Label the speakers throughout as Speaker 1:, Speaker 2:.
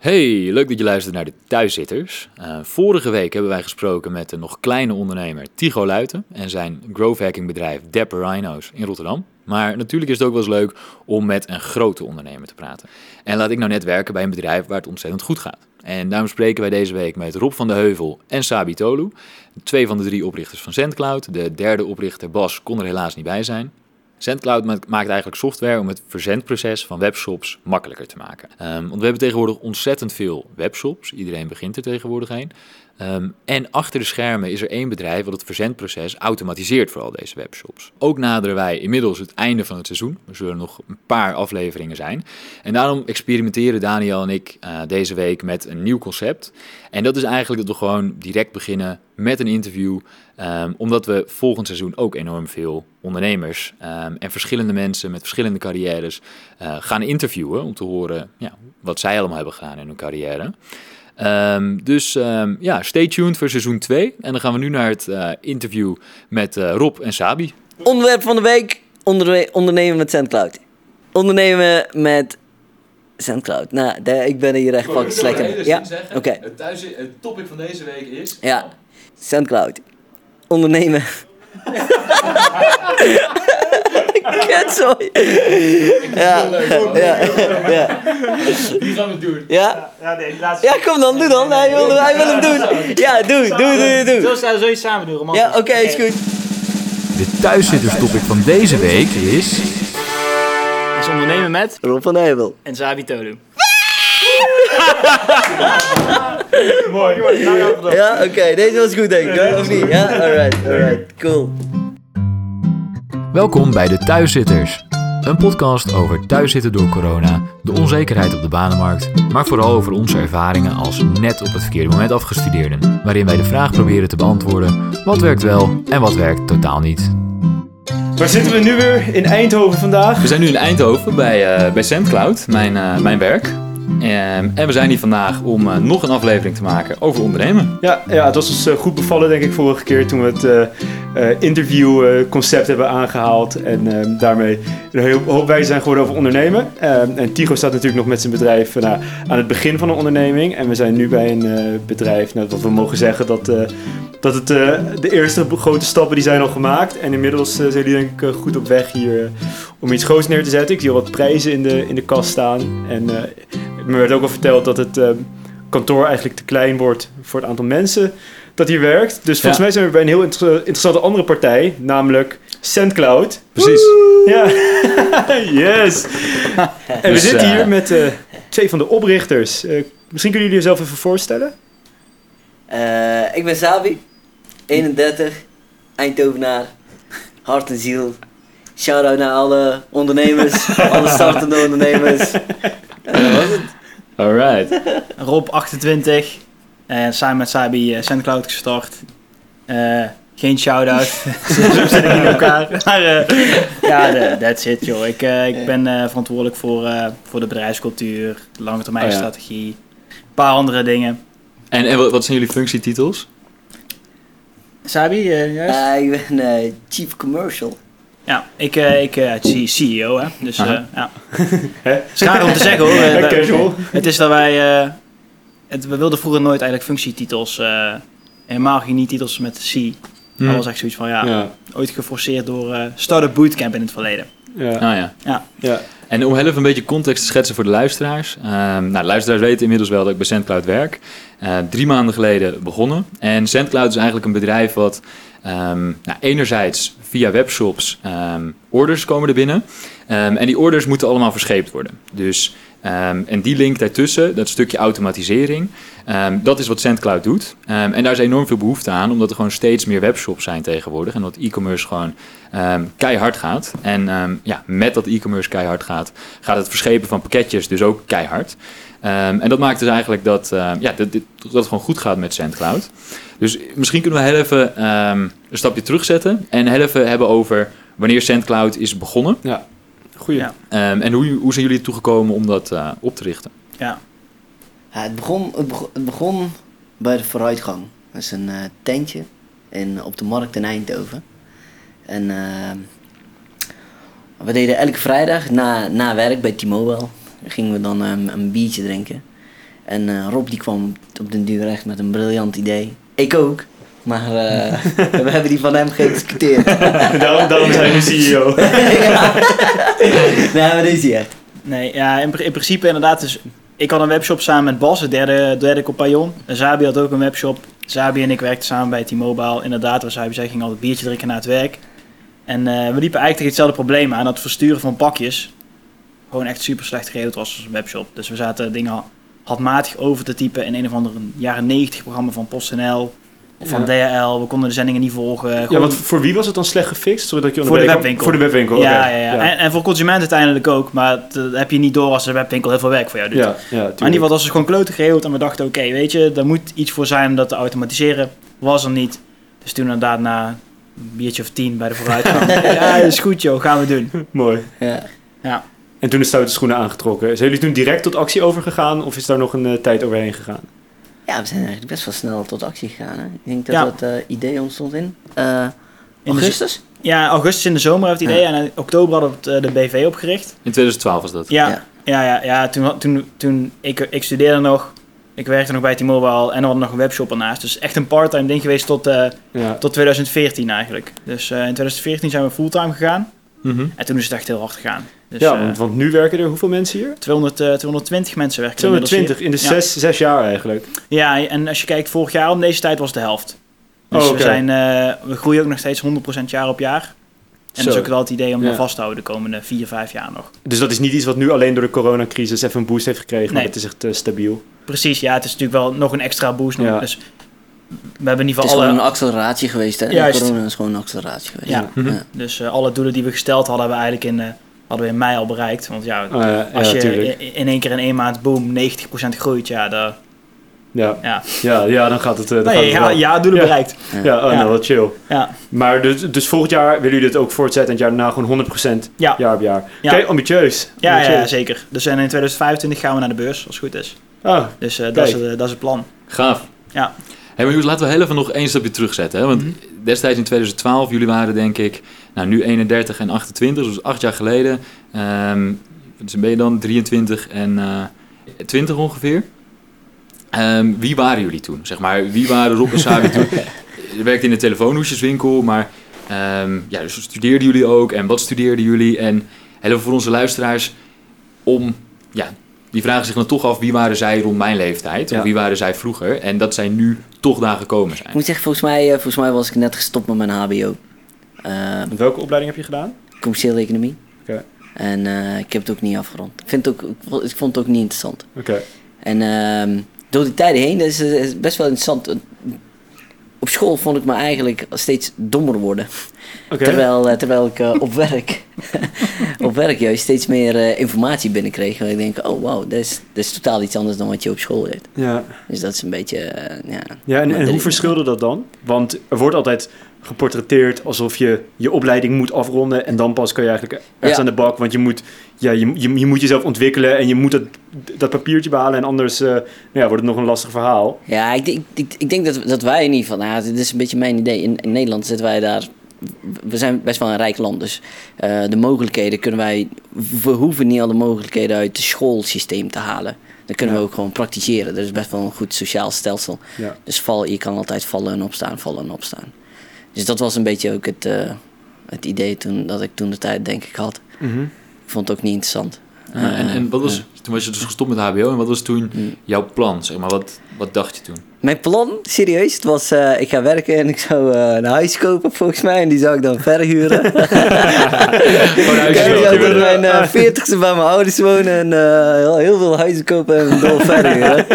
Speaker 1: Hey, leuk dat je luistert naar de Thuiszitters. Uh, vorige week hebben wij gesproken met de nog kleine ondernemer Tigo Luiten en zijn growth hacking bedrijf Dapper Rhino's in Rotterdam. Maar natuurlijk is het ook wel eens leuk om met een grote ondernemer te praten. En laat ik nou net werken bij een bedrijf waar het ontzettend goed gaat. En daarom spreken wij deze week met Rob van de Heuvel en Sabi Tolu, twee van de drie oprichters van ZendCloud. De derde oprichter Bas kon er helaas niet bij zijn. SendCloud maakt eigenlijk software om het verzendproces van webshops makkelijker te maken. Um, want we hebben tegenwoordig ontzettend veel webshops. Iedereen begint er tegenwoordig heen. Um, en achter de schermen is er één bedrijf wat het verzendproces automatiseert voor al deze webshops. Ook naderen wij inmiddels het einde van het seizoen. Er zullen nog een paar afleveringen zijn. En daarom experimenteren Daniel en ik uh, deze week met een nieuw concept. En dat is eigenlijk dat we gewoon direct beginnen met een interview. Um, omdat we volgend seizoen ook enorm veel ondernemers um, en verschillende mensen met verschillende carrières uh, gaan interviewen. Om te horen ja, wat zij allemaal hebben gedaan in hun carrière. Um, dus um, ja, stay tuned voor seizoen 2. En dan gaan we nu naar het uh, interview met uh, Rob en Sabi.
Speaker 2: Onderwerp van de week: onder ondernemen met SendCloud. Ondernemen met SendCloud. Nou, ik ben hier echt fucking slecht in. Ja, oké.
Speaker 1: Okay. Het, thuis, het topic van deze week is.
Speaker 2: Ja, SendCloud. Ondernemen. Kutzooi. Ja, ja, ja.
Speaker 1: Die gaan we doen.
Speaker 2: Ja?
Speaker 3: Ja, nee, laatste.
Speaker 2: Ja, kom dan, doe dan. Hij wil, hij wil hem doen. Ja, doe, doe, doe, doe.
Speaker 3: Zo zouden we samen doen, romantisch.
Speaker 2: Ja, oké, is goed.
Speaker 1: De thuiszitterstopic van deze week is...
Speaker 3: is ondernemen met
Speaker 2: Rob van Heubel.
Speaker 3: en Zabi Tolu.
Speaker 4: Mooi, mooi. Nou, ja,
Speaker 2: oké, deze was goed denk ik, hoor. of niet? Ja, alright, alright, cool.
Speaker 1: Welkom bij de Thuiszitters. Een podcast over thuiszitten door corona, de onzekerheid op de banenmarkt, maar vooral over onze ervaringen als net op het verkeerde moment afgestudeerden, waarin wij de vraag proberen te beantwoorden wat werkt wel en wat werkt totaal niet.
Speaker 4: Waar zitten we nu weer? In Eindhoven vandaag.
Speaker 1: We zijn nu in Eindhoven bij, uh, bij SendCloud, mijn, uh, mijn werk. En, en we zijn hier vandaag om uh, nog een aflevering te maken over ondernemen.
Speaker 4: Ja, ja het was ons uh, goed bevallen denk ik vorige keer toen we het uh, interviewconcept hebben aangehaald. En daarmee een hoop wijze zijn geworden over ondernemen. en Tigo staat natuurlijk nog met zijn bedrijf nou, aan het begin van een onderneming. En we zijn nu bij een bedrijf, nou, wat we mogen zeggen dat... dat het de eerste grote stappen die zijn al gemaakt. En inmiddels zijn jullie denk ik goed op weg hier om iets groots neer te zetten. Ik zie al wat prijzen in de, in de kast staan. En me werd ook al verteld dat het uh, kantoor eigenlijk te klein wordt voor het aantal mensen dat hier werkt. Dus volgens ja. mij zijn we bij een heel inter interessante andere partij, namelijk SendCloud.
Speaker 1: Precies.
Speaker 4: Ja, yes. en we dus, zitten hier uh, met uh, twee van de oprichters. misschien kunnen jullie jezelf even voorstellen?
Speaker 2: ik ben Sabi, 31, Eindhovenaar, hart en ziel. Shout-out naar alle ondernemers, alle startende ondernemers. En dat was het.
Speaker 1: Alright.
Speaker 3: Rob 28. En samen met Sabi uh, SendCloud gestart. Uh, geen shout-out. Zo zit ik in elkaar. Maar uh, ja, that's it joh. Ik, ik ben verantwoordelijk voor, voor de bedrijfscultuur, lange termijn oh, ja. strategie. Een paar andere dingen.
Speaker 1: En, en wat zijn jullie functietitels?
Speaker 3: Sabi, juist?
Speaker 2: ik ben Chief Commercial.
Speaker 3: Ja, ik, uh, ik uh, CEO, hè. Dus uh, ja. Het is raar om te zeggen hoor. Het is dat wij... Het, we wilden vroeger nooit eigenlijk functietitels. helemaal geen titels met C. Hmm. Dat was echt zoiets van, ja, ja. ooit geforceerd door Startup Bootcamp in het verleden.
Speaker 1: Ja. Ah, ja. ja. ja. En om heel even een beetje context te schetsen voor de luisteraars. Um, nou, de luisteraars weten inmiddels wel dat ik bij SendCloud werk. drie maanden geleden begonnen. En SendCloud is eigenlijk een bedrijf wat... Um, nou, enerzijds via webshops um, orders komen er binnen. Um, en die orders moeten allemaal verscheept worden. Dus, en die link daartussen, dat stukje automatisering, dat is wat SendCloud doet. en daar is enorm veel behoefte aan, omdat er gewoon steeds meer webshops zijn tegenwoordig. En dat e-commerce gewoon keihard gaat. En ja, met dat e-commerce keihard gaat, gaat het verschepen van pakketjes dus ook keihard. En dat maakt dus eigenlijk dat, ja, dat, dat, het gewoon goed gaat met SendCloud. Dus misschien kunnen we heel even een stapje terugzetten en heel even hebben over wanneer SendCloud is begonnen.
Speaker 4: Ja, goeie. Ja.
Speaker 1: Um, en hoe, hoe zijn jullie toegekomen om dat uh, op te richten?
Speaker 3: Ja.
Speaker 2: ja het, begon, het, begon, het begon bij de vooruitgang. Dat is een uh, tentje in, op de markt in Eindhoven. En we deden elke vrijdag na, na werk bij T-Mobile gingen we dan um, een biertje drinken. En eh, Rob die kwam op den duur echt met een briljant idee. Ik ook. Maar eh, we hebben die van hem gediscuteerd.
Speaker 4: daarom, daarom zijn we CEO.
Speaker 2: ja. Nee, maar is die echt.
Speaker 3: Nee, ja, in, in principe inderdaad. Dus ik had een webshop samen met Bas, de derde, derde compagnon. En Zabi had ook een webshop. Zabi en ik werkten samen bij T-Mobile. Inderdaad, waar Zabi zei, ging altijd biertje drinken na het werk. En eh, we liepen eigenlijk tegen hetzelfde probleem aan. Dat het versturen van pakjes gewoon echt super slecht geregeld was als webshop. Dus we zaten dingen handmatig over te typen in een of andere jaren 90 programma van PostNL. Of van DHL. We konden de zendingen niet volgen.
Speaker 4: Ja, want voor wie was het dan slecht gefixt? Zodat je
Speaker 3: Voor de webwinkel.
Speaker 4: Voor de webwinkel,
Speaker 3: ja,
Speaker 4: oké.
Speaker 3: ja, ja. En, en voor consument uiteindelijk ook. Maar dat heb je niet door als de webwinkel heel veel werk voor jou doet.
Speaker 4: Ja, ja,
Speaker 3: Maar in ieder geval was het gewoon klote geregeld en we dachten, oké, weet je, er moet iets voor zijn om dat te automatiseren. Was er niet. Dus toen inderdaad na een biertje of tien bij de vooruitgang. ja, is goed joh, gaan we doen.
Speaker 4: Mooi.
Speaker 2: Ja.
Speaker 3: Ja.
Speaker 4: En toen de stoute schoenen aangetrokken. Zijn jullie toen direct tot actie overgegaan of is daar nog een eh, tijd overheen gegaan?
Speaker 2: Ja, we zijn eigenlijk best wel snel tot actie gegaan. Hè? Ik denk dat
Speaker 3: Ja.
Speaker 2: dat eh, idee ontstond in eh,
Speaker 3: In
Speaker 2: augustus.
Speaker 3: Ja, augustus in de zomer heeft het idee en in oktober hadden we het, eh, de BV opgericht.
Speaker 1: In 2012 was dat.
Speaker 3: Ja,
Speaker 2: Ja.
Speaker 3: ja, ja, ja, toen, toen, toen ik, ik studeerde nog, ik werkte nog bij T-Mobile en we hadden nog een webshop ernaast. Dus echt een part-time ding geweest tot, eh,
Speaker 4: Ja.
Speaker 3: tot 2014 eigenlijk. Dus eh, in 2014 zijn we fulltime gegaan
Speaker 1: Mhm.
Speaker 3: en toen is het echt heel hard gegaan. Dus,
Speaker 4: ja,
Speaker 3: eh,
Speaker 4: want, want nu werken er hoeveel mensen hier?
Speaker 3: 200, eh, 220 mensen werken er inmiddels
Speaker 4: 220 in de
Speaker 3: hier.
Speaker 4: zes, zes jaar eigenlijk.
Speaker 3: Ja. ja, en als je kijkt, vorig jaar om deze tijd was de helft. Dus
Speaker 4: Oh,
Speaker 3: we, zijn, eh, we groeien ook nog steeds 100% jaar op jaar. En dat is ook wel het idee om
Speaker 4: Ja.
Speaker 3: dat vast te houden de komende 4, 5 jaar nog.
Speaker 4: Dus dat is niet iets wat nu alleen door de coronacrisis even een boost heeft gekregen, maar
Speaker 3: Nee.
Speaker 4: het is echt eh, stabiel.
Speaker 3: Precies, ja, het is natuurlijk wel nog een extra boost.
Speaker 4: Ja.
Speaker 3: Dus we hebben in ieder
Speaker 2: Het is
Speaker 3: geval
Speaker 2: gewoon
Speaker 3: alle,
Speaker 2: een acceleratie geweest. Hè?
Speaker 3: Juist.
Speaker 2: Corona is gewoon een acceleratie geweest.
Speaker 3: Ja.
Speaker 1: Mhm.
Speaker 2: Ja.
Speaker 3: dus, eh, alle doelen die we gesteld hadden, hebben we eigenlijk in, eh, hadden we in mei al bereikt. Want ja,
Speaker 4: Ah, ja,
Speaker 3: als
Speaker 4: ja,
Speaker 3: je
Speaker 4: tuurlijk.
Speaker 3: in, in één keer in één maand, boom, 90% groeit, ja, dan,
Speaker 4: Ja.
Speaker 3: ja.
Speaker 4: Ja, ja, dan gaat het, eh, dan gaat
Speaker 3: Nee,
Speaker 4: het
Speaker 3: ja,
Speaker 4: wel.
Speaker 3: ja, doelen
Speaker 4: Ja.
Speaker 3: bereikt.
Speaker 4: Ja, oh,
Speaker 3: Ja.
Speaker 4: nou, wat chill.
Speaker 3: Ja,
Speaker 4: Maar dus, dus volgend jaar willen jullie dit ook voortzetten en het jaar daarna gewoon 100%
Speaker 3: ja.
Speaker 4: jaar op jaar.
Speaker 3: Ja.
Speaker 4: Oké, ambitieus.
Speaker 3: Ja, ja,
Speaker 4: Ambitieus.
Speaker 3: ja, zeker. Dus en in 2025 gaan we naar de beurs, als het goed is.
Speaker 4: Ah,
Speaker 3: Dus eh, dat, is,
Speaker 4: Kijk.
Speaker 3: het- dat is het plan.
Speaker 1: Gaaf.
Speaker 3: Ja.
Speaker 1: Hey, maar laten we heel even nog één stapje terugzetten. Hè? Want
Speaker 3: Mhm.
Speaker 1: destijds in 2012, jullie waren denk ik, nou nu 31 en 28, dus acht jaar geleden. Ehm dus ben je dan 23 en eh 20 ongeveer. Ehm, wie waren jullie toen? Zeg maar, wie waren Rob en Sabi toen? Je werkte in de telefoonhoesjeswinkel, maar ehm, ja, dus studeerden jullie ook? En wat studeerden jullie? En even voor onze luisteraars, om, ja, die vragen zich dan toch af, wie waren zij rond mijn leeftijd?
Speaker 4: Ja.
Speaker 1: Of wie waren zij vroeger? En dat zij nu toch daar gekomen zijn.
Speaker 2: Ik moet zeggen, volgens mij, eh, volgens mij was ik net gestopt met mijn HBO. Eh,
Speaker 4: welke opleiding heb je gedaan?
Speaker 2: commerciële economie.
Speaker 4: Oké.
Speaker 2: En eh, ik heb het ook niet afgerond. Ik, vind het ook, ik vo- ik vond het ook niet interessant.
Speaker 4: Oké.
Speaker 2: En ehm, door die tijden heen, dat is, is best wel interessant. Op school vond ik me eigenlijk steeds dommer worden. Terwijl, eh, terwijl ik eh, op werk, op werk juist steeds meer eh, informatie binnenkreeg. En ik denk, oh wauw, dat is, dat is totaal iets anders dan wat je op school deed.
Speaker 4: Ja,
Speaker 2: Dus dat is een beetje, ja.
Speaker 4: ja en, en hoe verschilde dat dan? Want er wordt altijd geportretteerd alsof je je opleiding moet afronden en dan pas kan je eigenlijk ergens
Speaker 2: Ja.
Speaker 4: aan de bak. Want je moet, ja, je, je, je moet jezelf ontwikkelen en je moet dat, dat papiertje behalen en anders eh, nou ja, wordt het nog een lastig verhaal.
Speaker 2: Ja, ik, denk- ik, ik denk dat, dat wij in ieder geval, nou, dit is een beetje mijn idee. In, in Nederland zitten wij daar, we zijn best wel een rijk land. Dus eh, de mogelijkheden kunnen wij, we hoeven niet alle mogelijkheden uit het schoolsysteem te halen. Dan kunnen
Speaker 4: Ja.
Speaker 2: we ook gewoon praktiseren. Dat is best wel een goed sociaal stelsel.
Speaker 4: Ja.
Speaker 2: Dus val, je kan altijd vallen en opstaan, vallen en opstaan. Dus dat was een beetje ook het, eh, het idee toen, dat ik toen de tijd denk ik had.
Speaker 4: Mhm.
Speaker 2: Ik vond het ook niet interessant.
Speaker 1: Ja, en, en wat was,
Speaker 2: Ja.
Speaker 1: toen was je dus gestopt met HBO en wat was toen
Speaker 2: Mm.
Speaker 1: jouw plan? Zeg maar, wat, wat dacht je toen?
Speaker 2: Mijn plan, serieus, het was eh, ik ga werken en ik zou eh, een huis kopen volgens mij en die zou ik dan verhuren. Ik zou
Speaker 1: kopen.
Speaker 2: tot mijn eh, veertigste bij mijn ouders wonen en eh, heel, heel veel huizen kopen en een dol verhuren.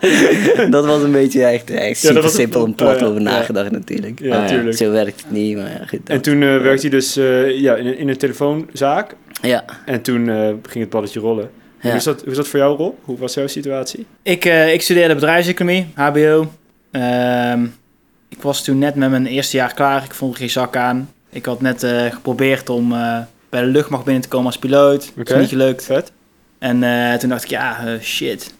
Speaker 2: dat was een beetje echt, echt super
Speaker 4: was
Speaker 2: simpel een
Speaker 4: plan.
Speaker 2: plot
Speaker 4: Oh, ja.
Speaker 2: over nagedacht natuurlijk.
Speaker 4: Ja,
Speaker 1: Ah, ja.
Speaker 4: tuurlijk.
Speaker 2: Zo werkt het niet, maar ja, goed.
Speaker 4: En toen eh, werkte je dus eh, ja, in, een- in een telefoonzaak
Speaker 2: ja,
Speaker 4: en toen eh, ging het balletje rollen. Hoe, is dat, hoe is dat voor jou, Rob? Hoe was jouw situatie?
Speaker 3: Ik, eh, ik studeerde bedrijfseconomie, HBO. Ehm, ik was toen net met mijn eerste jaar klaar. Ik vond geen zak aan. Ik had net eh, geprobeerd om eh, bij de luchtmacht binnen te komen als piloot. Dat
Speaker 4: Oké.
Speaker 3: is niet gelukt.
Speaker 4: Vet.
Speaker 3: En toen dacht ik, ja, shit.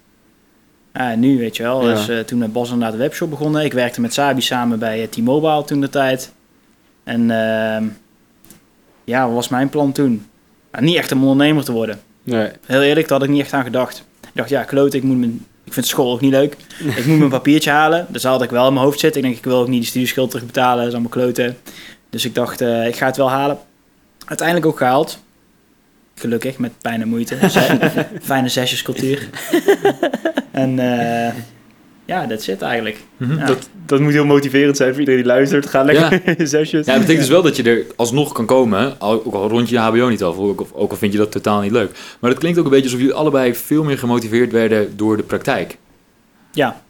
Speaker 3: Nu weet je wel.
Speaker 4: Ja.
Speaker 3: Dus toen met Bas inderdaad de webshop begonnen. Ik werkte met Sabi samen bij T-Mobile toen de tijd. En ehm, ja, wat was mijn plan toen? Niet echt een ondernemer te worden.
Speaker 4: Nee.
Speaker 3: Heel eerlijk, daar had ik niet echt aan gedacht. Ik dacht, ja, kloot, ik moet, mijn, Ik vind school ook niet leuk. ik moet mijn papiertje halen. Dus dat had ik wel in mijn hoofd zitten. Ik denk, ik wil ook niet die studieschuld terugbetalen. Dat is allemaal kloten. Dus ik dacht, eh, ik ga het wel halen. Uiteindelijk ook gehaald. Gelukkig, met pijn en moeite. Fijne zesjescultuur. en eh, ja, dat zit eigenlijk.
Speaker 1: Mhm.
Speaker 3: Ja.
Speaker 4: Dat, dat moet heel motiverend zijn voor iedereen die luistert. Ga lekker in zesjes.
Speaker 1: Ja, dat betekent dus wel dat je er alsnog kan komen, al- ook al rond je HBO niet af, ook, of- ook al vind je dat totaal niet leuk. Maar dat klinkt ook een beetje alsof jullie allebei veel meer gemotiveerd werden door de praktijk.
Speaker 3: Ja.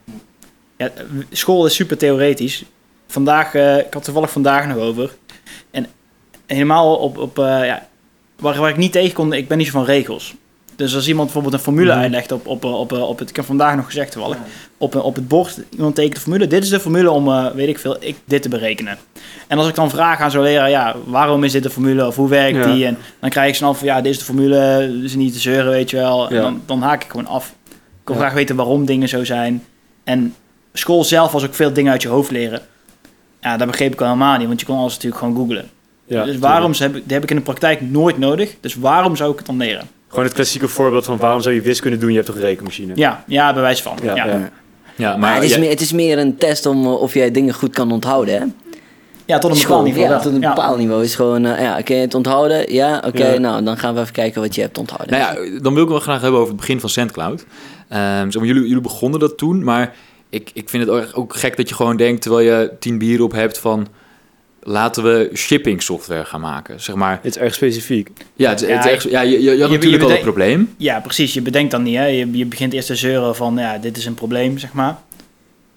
Speaker 3: ja school is super theoretisch. Vandaag, eh, ik had toevallig vandaag nog over. En helemaal op, op eh, ja, waar, waar ik niet tegen kon, ik ben niet zo van regels. Dus als iemand bijvoorbeeld een formule
Speaker 4: Mhm.
Speaker 3: uitlegt op, op, op, op het, ik heb vandaag nog gezegd toevallig, op, op het bord, iemand tekent de formule, dit is de formule om, eh, weet ik veel, ik, dit te berekenen. En als ik dan vraag aan zo'n leraar, ja, waarom is dit de formule of hoe werkt
Speaker 4: Ja.
Speaker 3: die? En dan krijg ik snel van, ja, dit is de formule, dus niet te zeuren, weet je wel. En
Speaker 4: Ja.
Speaker 3: dan, dan haak ik gewoon af. Ik wil
Speaker 4: Ja.
Speaker 3: graag weten waarom dingen zo zijn. En school zelf was ook veel dingen uit je hoofd leren. Ja, dat begreep ik al helemaal niet, want je kon alles natuurlijk gewoon googlen. Dus waarom heb ik, dat heb ik in de praktijk nooit nodig. Dus waarom zou ik het dan leren?
Speaker 4: Gewoon het klassieke voorbeeld van waarom zou je wiskunde doen? Je hebt toch een rekenmachine?
Speaker 3: Ja, ja bij wijze van.
Speaker 4: Ja,
Speaker 3: Ja, ja.
Speaker 4: ja.
Speaker 1: Ja,
Speaker 2: Maar,
Speaker 1: maar
Speaker 2: het, is meer, het is meer een test om eh, of jij dingen goed kan onthouden, hè?
Speaker 3: tot een bepaald niveau
Speaker 2: ja, tot een
Speaker 3: Ja.
Speaker 2: bepaald niveau. is gewoon, eh, ja, kun je het onthouden? Ja, oké,
Speaker 4: Ja.
Speaker 2: nou, dan gaan we even kijken wat je hebt onthouden.
Speaker 1: Nou ja, dan wil ik wel graag hebben over het begin van SendCloud. Ehm, zeg maar, jullie, jullie begonnen dat toen, maar ik, ik vind het ook, ook gek dat je gewoon denkt, terwijl je tien bier op hebt, van laten we shipping software gaan maken. Zeg maar,
Speaker 4: Het is erg specifiek.
Speaker 1: ja, het, is- het is
Speaker 3: Ja,
Speaker 1: echt, ja je, je, je had
Speaker 3: je- je
Speaker 1: natuurlijk al een probleem.
Speaker 3: Ja, precies. Je bedenkt dan niet. Hè. Je, je begint eerst te zeuren van, ja, dit is een probleem, zeg maar.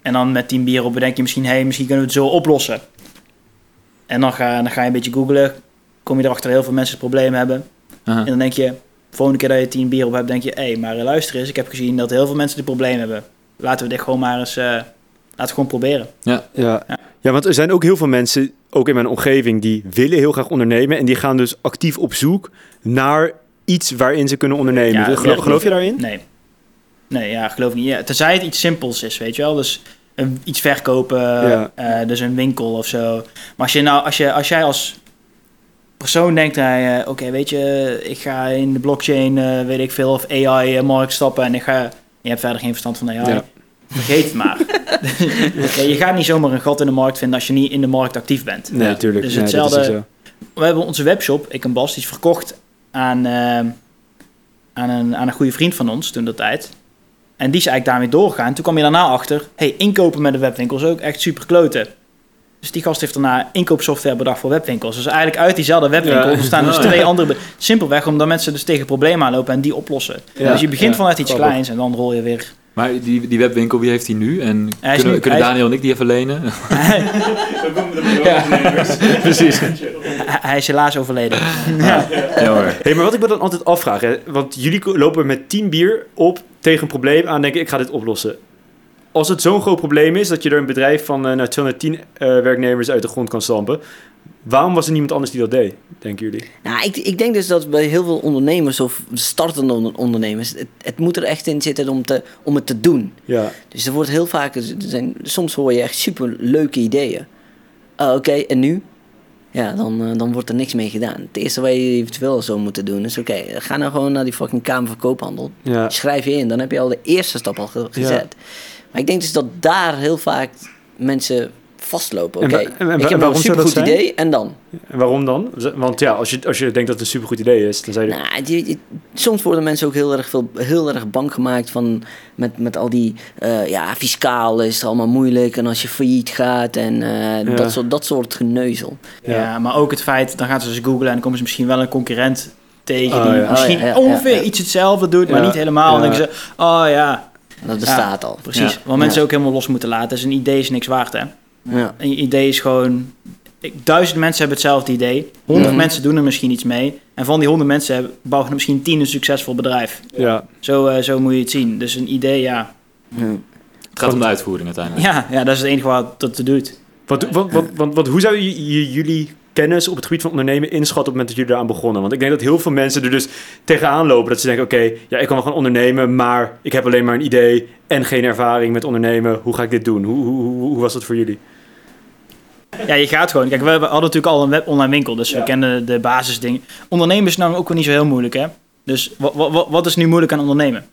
Speaker 3: En dan met tien bier op bedenk je misschien, hé, hey, misschien kunnen we het zo oplossen. En dan ga, dan ga je een beetje googlen. Kom je erachter dat heel veel mensen het probleem hebben. En dan denk je, de volgende keer dat je tien bier op hebt, denk je, hé, hey, maar luister eens, ik heb gezien dat heel veel mensen dit probleem hebben. Laten we dit gewoon maar eens, eh, laten we gewoon proberen.
Speaker 4: Ja.
Speaker 3: Ja.
Speaker 4: ja, want er zijn ook heel veel mensen, ook in mijn omgeving, die willen heel graag ondernemen. En die gaan dus actief op zoek naar iets waarin ze kunnen ondernemen.
Speaker 3: Ja,
Speaker 4: Gelo-
Speaker 3: ja.
Speaker 4: geloof je daarin?
Speaker 3: Nee. Nee, ja, geloof niet. Ja, tenzij het iets simpels is, weet je wel. Dus een, iets verkopen,
Speaker 4: Ja.
Speaker 3: eh, dus een winkel of zo. Maar als, je nou, als, je, als jij als persoon denkt, eh, oké, weet je, ik ga in de blockchain, eh, weet ik veel, of AI-markt stappen en ik ga... Je hebt verder geen verstand van AI.
Speaker 4: Ja.
Speaker 3: Vergeet het maar. Je gaat niet zomaar een gat in de markt vinden als je niet in de markt actief bent.
Speaker 4: Nee,
Speaker 1: Ja.
Speaker 4: natuurlijk.
Speaker 3: Dus
Speaker 4: is
Speaker 3: hetzelfde-. We hebben onze webshop, ik en Bas, die is verkocht aan, eh, aan, een, aan een goede vriend van ons toen dat tijd. En die is eigenlijk daarmee doorgegaan. Toen kwam je daarna achter, hey, inkopen met de webwinkels ook echt super kloten. Dus die gast heeft daarna inkoopsoftware bedacht voor webwinkels. Dus eigenlijk uit diezelfde webwinkel
Speaker 4: Ja.
Speaker 3: staan dus twee
Speaker 1: ja.
Speaker 3: andere... Simpelweg omdat mensen dus tegen problemen aanlopen en die oplossen.
Speaker 4: Ja,
Speaker 3: dus je begint
Speaker 4: ja,
Speaker 3: vanuit iets kleins en dan rol je weer...
Speaker 1: Maar die, die webwinkel, wie heeft die nu? En
Speaker 3: Hij
Speaker 1: kunnen,
Speaker 3: nu-
Speaker 1: kunnen
Speaker 3: hij is-
Speaker 1: Daniel en ik die even lenen?
Speaker 4: Precies.
Speaker 3: Hij is helaas overleden.
Speaker 1: Jammer.
Speaker 4: Hey, maar wat ik me dan altijd afvraag, hè, want jullie lopen met 10 bier op tegen een probleem aan, denken ik ga dit oplossen. Als het zo'n groot probleem is dat je er een bedrijf van eh, nou, 210 eh, werknemers uit de grond kan stampen, waarom was er niemand anders die dat deed, denken jullie?
Speaker 2: Nou, ik, ik denk dus dat bij heel veel ondernemers of startende onder- ondernemers, het, het moet er echt in zitten om, te, om het te doen.
Speaker 4: Ja,
Speaker 2: Dus er wordt heel vaak, er zijn, soms hoor je echt super leuke ideeën. Ah, Oké, en nu? Ja, dan, eh, dan wordt er niks mee gedaan. Het eerste wat je eventueel zou moeten doen is: oké, ga nou gewoon naar die fucking Kamer van Koophandel.
Speaker 4: ja.
Speaker 2: Schrijf je in, dan heb je al de eerste stap al ge- gezet. Maar ik denk dus dat daar heel vaak mensen vastlopen.
Speaker 4: En
Speaker 2: Oké,
Speaker 4: en- en
Speaker 2: ik heb
Speaker 4: waarom
Speaker 2: een supergoed idee en dan?
Speaker 4: En waarom dan? Want ja, als je, als je denkt dat het een supergoed idee is, dan zou je...
Speaker 2: Nou, je- je- soms worden mensen ook heel erg, veel, heel erg bang gemaakt van met, met al die, eh, ja, fiscaal is het allemaal moeilijk en als je failliet gaat en eh,
Speaker 4: Ja.
Speaker 2: dat, soort, dat soort geneuzel.
Speaker 3: Ja. maar ook het feit, dan gaan ze dus googlen en dan komen ze misschien wel een concurrent tegen
Speaker 4: Oh,
Speaker 3: die
Speaker 4: ja.
Speaker 3: misschien
Speaker 2: Oh, ja, ja,
Speaker 3: ongeveer
Speaker 2: ja, ja.
Speaker 3: iets hetzelfde doet, maar niet helemaal. Dan
Speaker 4: ja.
Speaker 3: denken ze, oh ja,
Speaker 2: Dat bestaat al.
Speaker 3: precies.
Speaker 1: Ja.
Speaker 3: Want mensen
Speaker 2: Ja.
Speaker 3: ook helemaal los moeten laten. Dus een idee is niks waard, hè.
Speaker 2: Ja.
Speaker 3: Een idee is gewoon... ik- Duizend mensen hebben hetzelfde idee. Honderd mensen doen er misschien iets mee. En van die honderd mensen hebben- bouwen er misschien tien een succesvol bedrijf.
Speaker 4: Ja,
Speaker 3: Zo, eh, zo moet je het zien. Dus een idee, ja.
Speaker 2: Ja.
Speaker 1: Het gaat om de uitvoering uiteindelijk.
Speaker 3: Ja, ja dat is het enige wat dat te doet.
Speaker 4: Want, want, want, want, want hoe zou je, je- jullie kennis op het gebied van ondernemen inschatten op het moment dat jullie eraan begonnen? Want ik denk dat heel veel mensen er dus tegenaan lopen. Dat ze denken, oké, ja, ik kan wel gaan ondernemen, maar ik heb alleen maar een idee en geen ervaring met ondernemen. Hoe ga ik dit doen? Hoe, hoe, hoe, hoe was dat voor jullie?
Speaker 3: Ja, je gaat gewoon. Kijk, we hebben- hadden natuurlijk al een web online winkel, dus
Speaker 4: Ja.
Speaker 3: we kennen de basisdingen. Ondernemen is nou ook wel niet zo heel moeilijk, hè? Dus wat, wat, wat is nu moeilijk aan ondernemen?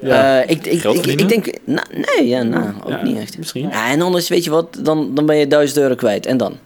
Speaker 4: Ja.
Speaker 2: Eh, ik, ik,
Speaker 1: Geld
Speaker 2: ik, denk, nou, nee, ja, nou, ook
Speaker 4: Ja,
Speaker 2: niet echt.
Speaker 4: misschien.
Speaker 2: Ja, en anders, weet je wat, dan, dan ben je 1000 euro kwijt. En dan?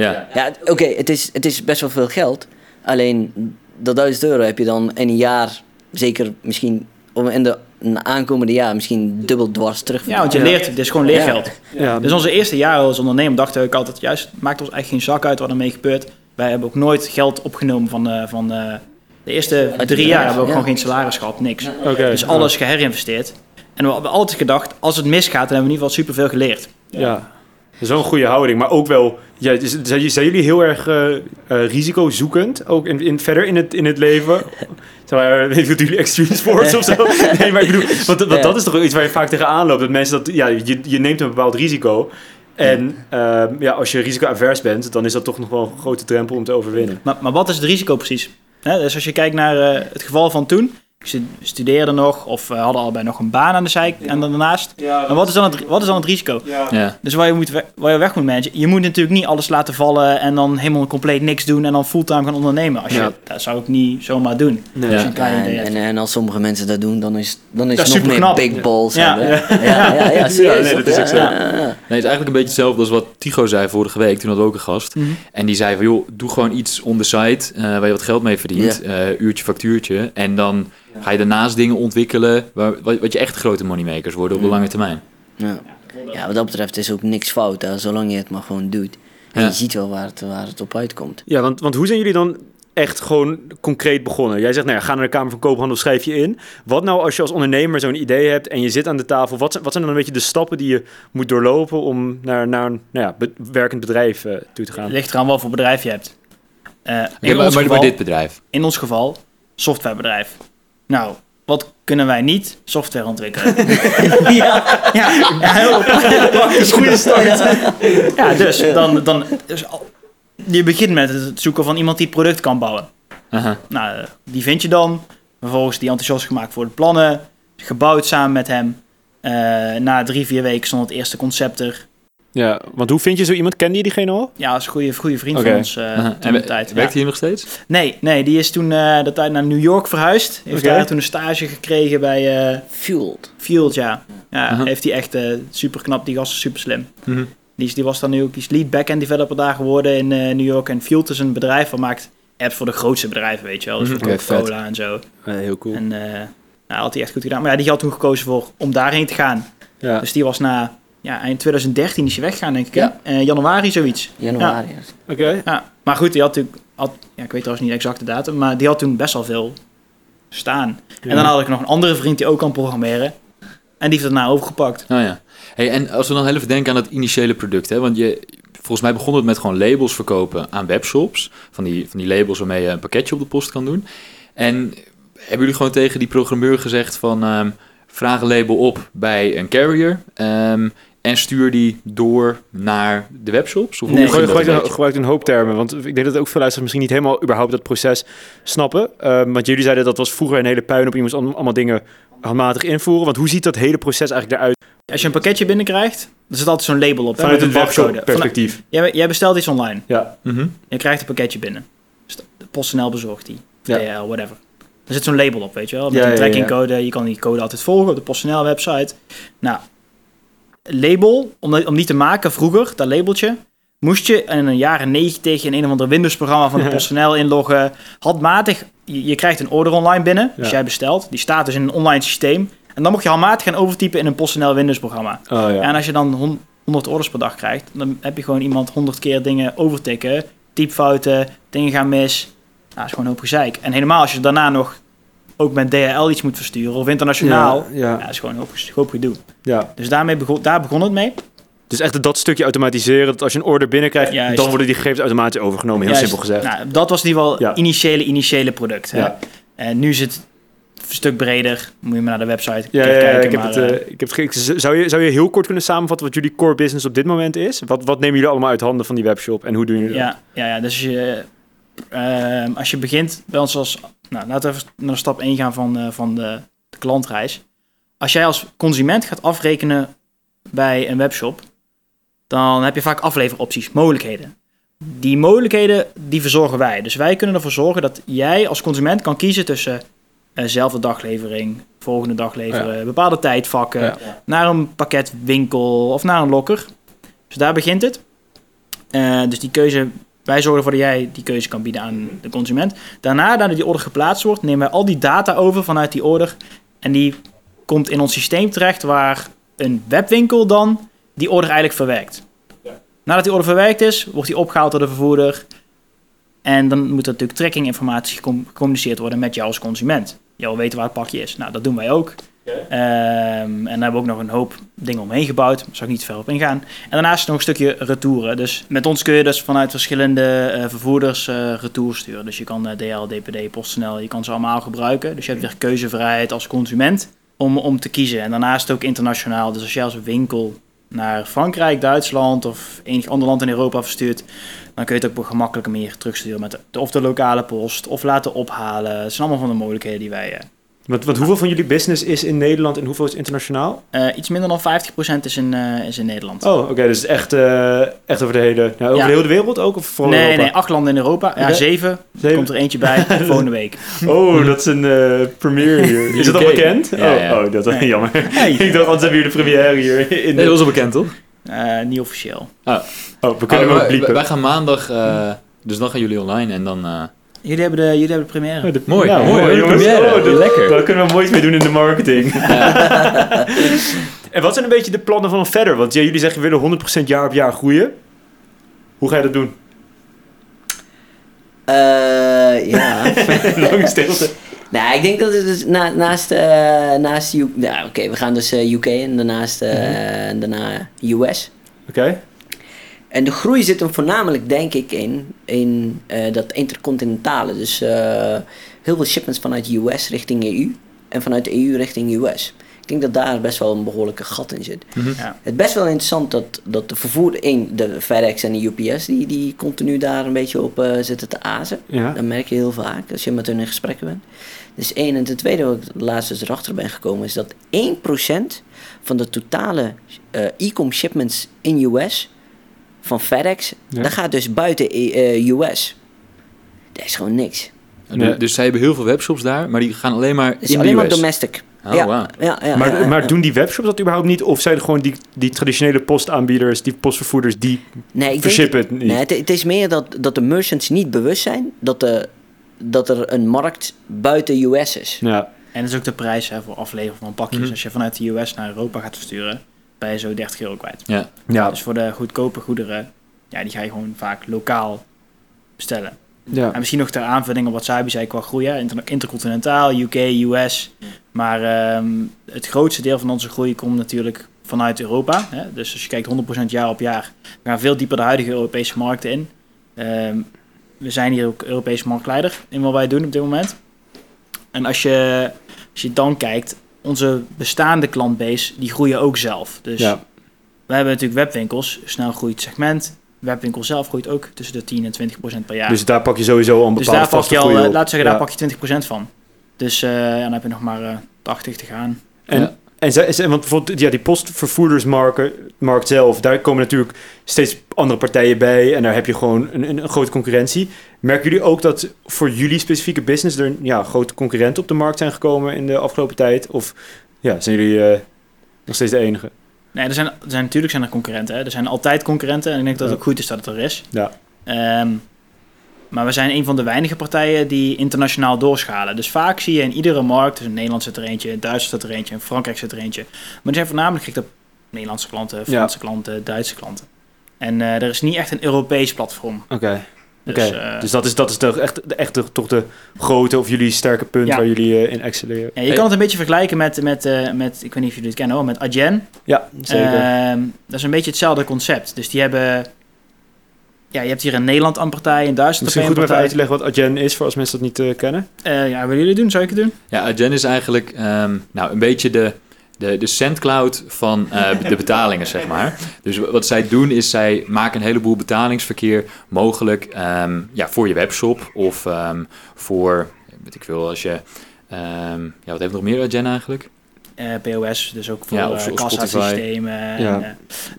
Speaker 1: Ja.
Speaker 2: Ja, oké, het, is, het is best wel veel geld. Alleen, dat 1000 euro heb je dan in een jaar, zeker misschien in de een aankomende jaar, misschien dubbel dwars terug.
Speaker 3: Ja, want je leert, het is gewoon leergeld.
Speaker 4: Ja.
Speaker 3: Dus onze eerste jaren als ondernemer dachten we altijd, juist, het maakt ons eigenlijk geen zak uit wat ermee gebeurt. Wij hebben ook nooit geld opgenomen van, de, van de, de eerste drie jaar hebben we ook
Speaker 2: ja.
Speaker 3: gewoon geen salaris gehad, niks.
Speaker 4: Oké.
Speaker 3: Dus alles geherinvesteerd. En we hebben altijd gedacht, als het misgaat, dan hebben we in ieder geval superveel geleerd.
Speaker 4: Ja. Dat is wel een goede houding, maar ook wel... Ja, zijn, zijn jullie heel erg eh, eh, risicozoekend, ook in, in, verder in het, in het leven? Wat jullie extreme sports of zo? Nee, maar ik bedoel, want, want
Speaker 2: Ja.
Speaker 4: dat is toch iets waar je vaak tegenaan loopt. Dat mensen dat, ja, je, je neemt een bepaald risico. En ehm, ja, als je risico-avers bent, dan is dat toch nog wel een grote drempel om te overwinnen.
Speaker 3: Maar, maar wat is het risico precies? Dus als je kijkt naar eh, het geval van toen, ze studeerden nog of eh, hadden allebei nog een baan aan de zij en daarnaast. Maar wat is, dan het, wat is dan het risico?
Speaker 1: Ja.
Speaker 3: Dus waar je, moet we- waar je weg moet managen, je moet natuurlijk niet alles laten vallen en dan helemaal compleet niks doen en dan fulltime gaan ondernemen. Als je,
Speaker 4: Ja.
Speaker 3: Dat zou ik niet zomaar doen.
Speaker 4: Nee.
Speaker 3: Als je
Speaker 1: Ja.
Speaker 3: een klein
Speaker 2: en,
Speaker 3: idee
Speaker 2: en, en als sommige mensen dat doen, dan is, dan is
Speaker 3: Dat
Speaker 2: het nog meer big balls
Speaker 3: Ja.
Speaker 2: hebben. Ja, ja, ja, serieus.
Speaker 4: nee, dat is ook zo.
Speaker 2: Ja, ja, ja.
Speaker 1: Nee, het is eigenlijk een beetje hetzelfde als wat Tigo zei vorige week. Toen hadden we ook een gast.
Speaker 3: Mhm.
Speaker 1: En die zei van, joh, doe gewoon iets on the side eh, waar je wat geld mee verdient. Eh, uurtje, factuurtje. En dan ga je daarnaast dingen ontwikkelen waar, wat, wat je echt grote moneymakers worden op de lange termijn.
Speaker 2: Ja. ja, wat dat betreft is ook niks fout, hè, zolang je het maar gewoon doet. En
Speaker 1: Ja.
Speaker 2: je ziet wel waar het, waar het op uitkomt.
Speaker 4: Ja, want, want hoe zijn jullie dan echt gewoon concreet begonnen? Jij zegt, nou ja, ga naar de Kamer van Koophandel, schrijf je in. Wat nou als je als ondernemer zo'n idee hebt en je zit aan de tafel? Wat, zijn- wat zijn dan een beetje de stappen die je moet doorlopen om naar, naar een nou ja, be- werkend bedrijf eh, toe te gaan?
Speaker 3: Het ligt eraan wat voor bedrijf je hebt. Eh, in,
Speaker 1: Ja, maar,
Speaker 3: ons
Speaker 1: maar, maar
Speaker 3: geval,
Speaker 1: dit bedrijf.
Speaker 3: in ons geval, softwarebedrijf. Nou, wat kunnen wij niet? Software ontwikkelen.
Speaker 2: ja,
Speaker 3: ja, ja, heel praktisch. Goede start. Ja, dus, dan, dan, dus je begint met het zoeken van iemand die het product kan bouwen.
Speaker 1: Aha.
Speaker 3: Nou, eh, die vind je dan. Vervolgens die enthousiast gemaakt voor de plannen. Gebouwd samen met hem. Eh, na drie, vier weken stond het eerste concept er.
Speaker 4: Ja, want hoe vind je zo iemand? Kende je diegene al?
Speaker 3: Ja, is een goede, goede vriend van ons eh
Speaker 1: Aha.
Speaker 3: toen
Speaker 1: En
Speaker 3: de tijd.
Speaker 1: werkt
Speaker 3: Ja.
Speaker 1: hij hier nog steeds?
Speaker 3: Nee, nee, die is toen eh de tijd naar New York verhuisd. Heeft daar toen een stage gekregen bij eh
Speaker 2: fueled.
Speaker 3: Field, ja. Ja, heeft hij echt eh, super knap. Die gast is super slim.
Speaker 1: Mhm.
Speaker 3: Die, is, die was dan nu ook die is lead backend developer daar geworden in eh, New York. En Field is een bedrijf dat maakt apps voor de grootste bedrijven, weet je wel. Dus
Speaker 1: Mhm.
Speaker 3: voor Coca-Cola en zo.
Speaker 4: heel cool.
Speaker 3: En eh nou, had hij echt goed gedaan. Maar ja, die had toen gekozen voor om daarheen te gaan.
Speaker 4: Ja.
Speaker 3: Dus die was na ja, eind 2013 is hij weggegaan, denk ik. hè?
Speaker 2: Ja.
Speaker 3: Eh, januari, zoiets.
Speaker 2: Januari.
Speaker 4: Oké.
Speaker 3: Ja. Maar goed, die had natuurlijk... Had, ja, ik weet trouwens niet exact de datum, maar die had toen best wel veel staan. En dan had ik nog een andere vriend die ook kan programmeren. En die heeft het daarna overgepakt.
Speaker 1: Oh ja. Hey, en als we dan heel even denken aan het initiële product. Hè? Want je, volgens mij begon het met gewoon labels verkopen aan webshops. Van die, van die labels waarmee je een pakketje op de post kan doen. En hebben jullie gewoon tegen die programmeur gezegd van... ehm, vraag een label op bij een carrier... ehm, en stuur die door naar de webshops? Of hoe
Speaker 3: Nee.
Speaker 1: dat
Speaker 4: gebruikt,
Speaker 1: een
Speaker 4: hoop termen, want ik denk dat ook veel luisteraars misschien niet helemaal überhaupt dat proces snappen. Ehm, want jullie zeiden dat was vroeger een hele puin op iemand allemaal, allemaal dingen handmatig invoeren. Want hoe ziet dat hele proces eigenlijk eruit
Speaker 3: Als je een pakketje binnenkrijgt, er zit altijd zo'n label op.
Speaker 4: vanuit
Speaker 3: een barcode.
Speaker 4: webshop perspectief?
Speaker 3: Jij, jij bestelt iets online.
Speaker 4: Ja.
Speaker 1: Mhm.
Speaker 3: Je krijgt een pakketje binnen. St- PostNL bezorgt die.
Speaker 4: Ja.
Speaker 3: DHL, whatever. Er zit zo'n label op, weet je wel. Met
Speaker 4: Ja,
Speaker 3: een
Speaker 4: ja, ja.
Speaker 3: trackingcode. Je kan die code altijd volgen op de PostNL website. Nou, label, om, die- om die te maken vroeger, dat labeltje, moest je in een jaren 90 in een of ander Windows programma van de. PostNL inloggen. Handmatig, je, je krijgt een order online binnen, als
Speaker 4: Ja.
Speaker 3: jij bestelt. Die staat dus in een online systeem. En dan mocht je handmatig gaan overtypen in een PostNL Windows programma.
Speaker 4: Oh ja.
Speaker 3: En als je dan hon- 100 orders per dag krijgt, dan heb je gewoon iemand 100 keer dingen overtikken, typfouten, dingen gaan mis. Nou, dat is gewoon een hoop gezeik. En helemaal als je daarna nog ook met DHL iets moet versturen of internationaal, ja,
Speaker 4: Ja, ja,
Speaker 3: dat is gewoon een hoop, gedoe.
Speaker 4: ja.
Speaker 3: Dus daarmee begon, daar begon het mee.
Speaker 4: Dus echt dat stukje automatiseren, dat als je een order binnenkrijgt,
Speaker 3: Juist.
Speaker 4: dan worden die gegevens automatisch overgenomen, heel
Speaker 3: Juist.
Speaker 4: simpel gezegd.
Speaker 3: Nou, dat was in ieder geval
Speaker 4: Ja.
Speaker 3: het initiële, initiële product. Hè?
Speaker 4: Ja.
Speaker 3: En nu is het een stuk breder. Moet je maar naar de website
Speaker 4: Ja,
Speaker 3: even
Speaker 4: ja, ja,
Speaker 3: kijken.
Speaker 4: ik heb
Speaker 3: maar,
Speaker 4: het,
Speaker 3: eh,
Speaker 4: eh, ik heb het. Zou je, zou je heel kort kunnen samenvatten wat jullie core business op dit moment is? Wat, wat nemen jullie allemaal uit handen van die webshop en hoe doen jullie dat?
Speaker 3: Ja, ja, ja dus je, ehm, als je begint bij ons als... Nou, laten we even naar stap 1 gaan van, eh, van de, de klantreis. Als jij als consument gaat afrekenen bij een webshop, dan heb je vaak afleveropties, mogelijkheden. Die mogelijkheden, die verzorgen wij. Dus wij kunnen ervoor zorgen dat jij als consument kan kiezen tussen eh, zelfde daglevering, volgende dag leveren, bepaalde tijdvakken,
Speaker 4: Ja.
Speaker 3: naar een pakketwinkel of naar een lokker. Dus daar begint het. Eh, dus die keuze, wij zorgen ervoor dat jij die keuze kan bieden aan de consument. Daarna, nadat die order geplaatst wordt, nemen wij al die data over vanuit die order. En die komt in ons systeem terecht waar een webwinkel dan die order eigenlijk verwerkt. Nadat die order verwerkt is, wordt die opgehaald door de vervoerder. En dan moet er natuurlijk trackinginformatie gecom- gecommuniceerd worden met jou als consument. Je wil weten waar het pakje is. Nou, dat doen wij ook. Ehm, en daar hebben we ook nog een hoop dingen omheen gebouwd. Daar zal ik niet ver op ingaan. En daarnaast nog een stukje retouren. Dus met ons kun je dus vanuit verschillende eh, vervoerders eh retour sturen. Dus je kan eh, DL, DPD, PostNL, je kan ze allemaal gebruiken. Dus je hebt weer keuzevrijheid als consument om, om te kiezen. En daarnaast ook internationaal. Dus als jij als winkel naar Frankrijk, Duitsland of enig ander land in Europa verstuurt, dan kun je het ook op een gemakkelijke manier terugsturen met of de lokale post of laten ophalen. Het zijn allemaal van de mogelijkheden die wij.
Speaker 4: Want, want hoeveel van jullie business is in Nederland en hoeveel is internationaal?
Speaker 3: eh, iets minder dan 50% is in, eh, is in Nederland.
Speaker 4: Oh, oké, dus echt, eh, echt over de hele, nou, over
Speaker 3: Ja.
Speaker 4: de hele wereld ook? Of vooral
Speaker 3: nee,
Speaker 4: Europa?
Speaker 3: nee, acht landen in Europa. Ja, zeven. Er
Speaker 4: Zeven?
Speaker 3: komt er eentje bij volgende week.
Speaker 4: Oh, dat is een eh premiere hier. Is dat al bekend?
Speaker 1: Ja,
Speaker 4: oh,
Speaker 1: ja.
Speaker 4: oh, dat is
Speaker 3: Nee.
Speaker 4: jammer.
Speaker 3: Hey.
Speaker 4: Ik dacht, anders hebben jullie de première hier. In
Speaker 1: Nee, dat was al bekend, toch?
Speaker 3: Eh, niet officieel.
Speaker 4: Oh, we kunnen
Speaker 1: Oh,
Speaker 4: hem ook
Speaker 1: wij-
Speaker 4: bliepen.
Speaker 1: wij gaan maandag, eh, dus dan gaan jullie online en dan...
Speaker 3: Jullie hebben de, jullie hebben de première.
Speaker 4: Oh, de-
Speaker 1: Mooi,
Speaker 4: Ja,
Speaker 1: mooi,
Speaker 4: mooi,
Speaker 1: de
Speaker 4: jongens.
Speaker 1: première.
Speaker 4: Oh, dat-
Speaker 1: Lekker.
Speaker 4: Daar kunnen we moois mee doen in de marketing. en wat zijn een beetje de plannen van verder? Want ja, jullie zeggen we willen 100% jaar op jaar groeien. Hoe ga je dat doen?
Speaker 2: Eh, ja.
Speaker 4: Lange stilte.
Speaker 2: nou, ik denk dat het dus na, naast, eh naast U- ja, oké, we gaan dus eh, UK en daarnaast eh, en daarna US.
Speaker 4: Oké.
Speaker 2: En de groei zit hem voornamelijk, denk ik, in, in eh, dat intercontinentale. Dus eh, heel veel shipments vanuit US richting EU en vanuit de EU richting US. Ik denk dat daar best wel een behoorlijke gat in zit.
Speaker 3: Ja.
Speaker 2: Het is best wel interessant dat, dat de vervoer, één, de FedEx en de UPS, die, die continu daar een beetje op eh, zitten te azen.
Speaker 4: Ja.
Speaker 2: Dat merk je heel vaak als je met hun in gesprekken bent. Dus één. En ten tweede, wat ik laatst dus erachter ben gekomen, is dat 1% van de totale eh, e-com shipments in US van FedEx,
Speaker 4: Ja.
Speaker 2: dat gaat dus buiten eh, US. Dat is gewoon niks.
Speaker 4: Nee.
Speaker 1: Dus zij hebben heel veel webshops daar, maar die gaan alleen maar in
Speaker 2: alleen
Speaker 1: de
Speaker 2: maar
Speaker 1: US.
Speaker 2: domestic.
Speaker 1: Oh,
Speaker 2: ja,
Speaker 1: wauw.
Speaker 2: ja, ja,
Speaker 4: Maar,
Speaker 2: ja, ja,
Speaker 4: maar doen die webshops dat überhaupt niet? Of zijn het gewoon die, die traditionele postaanbieders, die postvervoerders, die
Speaker 2: nee, ik denk,
Speaker 4: het niet?
Speaker 2: nee, het, het is meer dat, dat de merchants niet bewust zijn dat, de, dat er een markt buiten US is.
Speaker 4: Ja.
Speaker 3: En dat is ook de prijs hè, voor afleveren van pakjes.
Speaker 1: Mhm.
Speaker 3: Als je vanuit de US naar Europa gaat versturen, je zo 30 euro kwijt.
Speaker 1: Ja.
Speaker 4: Ja.
Speaker 3: Dus voor de goedkope goederen, ja, die ga je gewoon vaak lokaal bestellen.
Speaker 4: ja.
Speaker 3: En misschien nog ter aanvulling op wat Sabi zei qua groei. hè. Inter- intercontinentaal, UK, US. Maar ehm, het grootste deel van onze groei komt natuurlijk vanuit Europa. Hè. Dus als je kijkt 100% jaar op jaar, we gaan veel dieper de huidige Europese markten in. Ehm, we zijn hier ook Europese marktleider in wat wij doen op dit moment. En als je, als je dan kijkt, onze bestaande klantbase, die groeien ook zelf. Dus
Speaker 4: ja.
Speaker 3: we hebben natuurlijk webwinkels, snel groeit segment. Webwinkel zelf groeit ook tussen de 10 en 20 procent per jaar.
Speaker 4: Dus daar pak je sowieso al een
Speaker 3: Dus
Speaker 4: bepaalde
Speaker 3: daar pak
Speaker 4: vaste
Speaker 3: je al,
Speaker 4: groei
Speaker 3: eh, laten we zeggen,
Speaker 4: Ja.
Speaker 3: daar pak je 20% van. Dus eh, ja, dan heb je nog maar eh 80 te gaan.
Speaker 4: En,
Speaker 1: Ja.
Speaker 4: En, zij- want bijvoorbeeld ja, die postvervoerdersmarkt markt zelf, daar komen natuurlijk steeds andere partijen bij en daar heb je gewoon een, een, een grote concurrentie. Merken jullie ook dat voor jullie specifieke business er ja, grote concurrenten op de markt zijn gekomen in de afgelopen tijd? Of ja, zijn jullie eh, nog steeds de enige?
Speaker 3: Nee, er zijn, er zijn, natuurlijk zijn er concurrenten. Hè. Er zijn altijd concurrenten en ik denk dat het
Speaker 4: Ja.
Speaker 3: ook goed is dat het er is.
Speaker 4: Ja.
Speaker 3: Ehm, maar we zijn een van de weinige partijen die internationaal doorschalen. Dus vaak zie je in iedere markt, dus in Nederland zit er eentje, in Duitsland zit er eentje, in Frankrijk zit er eentje. Maar die zijn voornamelijk gericht op Nederlandse klanten, Franse klanten, Duitse klanten. En eh, er is niet echt een Europees platform.
Speaker 4: Oké.
Speaker 3: Dus, eh,
Speaker 4: dus dat is, dat is toch echt, de- echt de- toch de grote of jullie sterke punt
Speaker 3: Ja.
Speaker 4: waar jullie eh, in excelleren.
Speaker 3: ja, je
Speaker 1: Hey.
Speaker 3: kan het een beetje vergelijken met, met, met ik weet niet of jullie het kennen hoor, met Adyen.
Speaker 4: Ja, zeker.
Speaker 3: Ehm, dat is een beetje hetzelfde concept. Dus die hebben... Ja, je hebt hier in Nederland een partij, in Duitsland
Speaker 4: Misschien
Speaker 3: heb
Speaker 4: goed
Speaker 3: je
Speaker 4: om
Speaker 3: een
Speaker 4: even uit
Speaker 3: partij.
Speaker 4: te leggen wat Agen is, voor als mensen dat niet eh, kennen.
Speaker 3: Eh, ja, willen jullie doen? Zou ik het doen?
Speaker 1: Ja, Adyen is eigenlijk ehm, nou, een beetje de, de, de SendCloud van eh, de betalingen, zeg maar. Dus wat zij doen is, zij maken een heleboel betalingsverkeer mogelijk ehm, ja, voor je webshop of ehm, voor, weet ik veel, als je... ehm, ja, wat heeft nog meer Adyen eigenlijk?
Speaker 3: Eh, POS, dus ook voor
Speaker 1: Ja, of zo-
Speaker 3: kassasystemen.
Speaker 4: Ja.
Speaker 3: en, eh,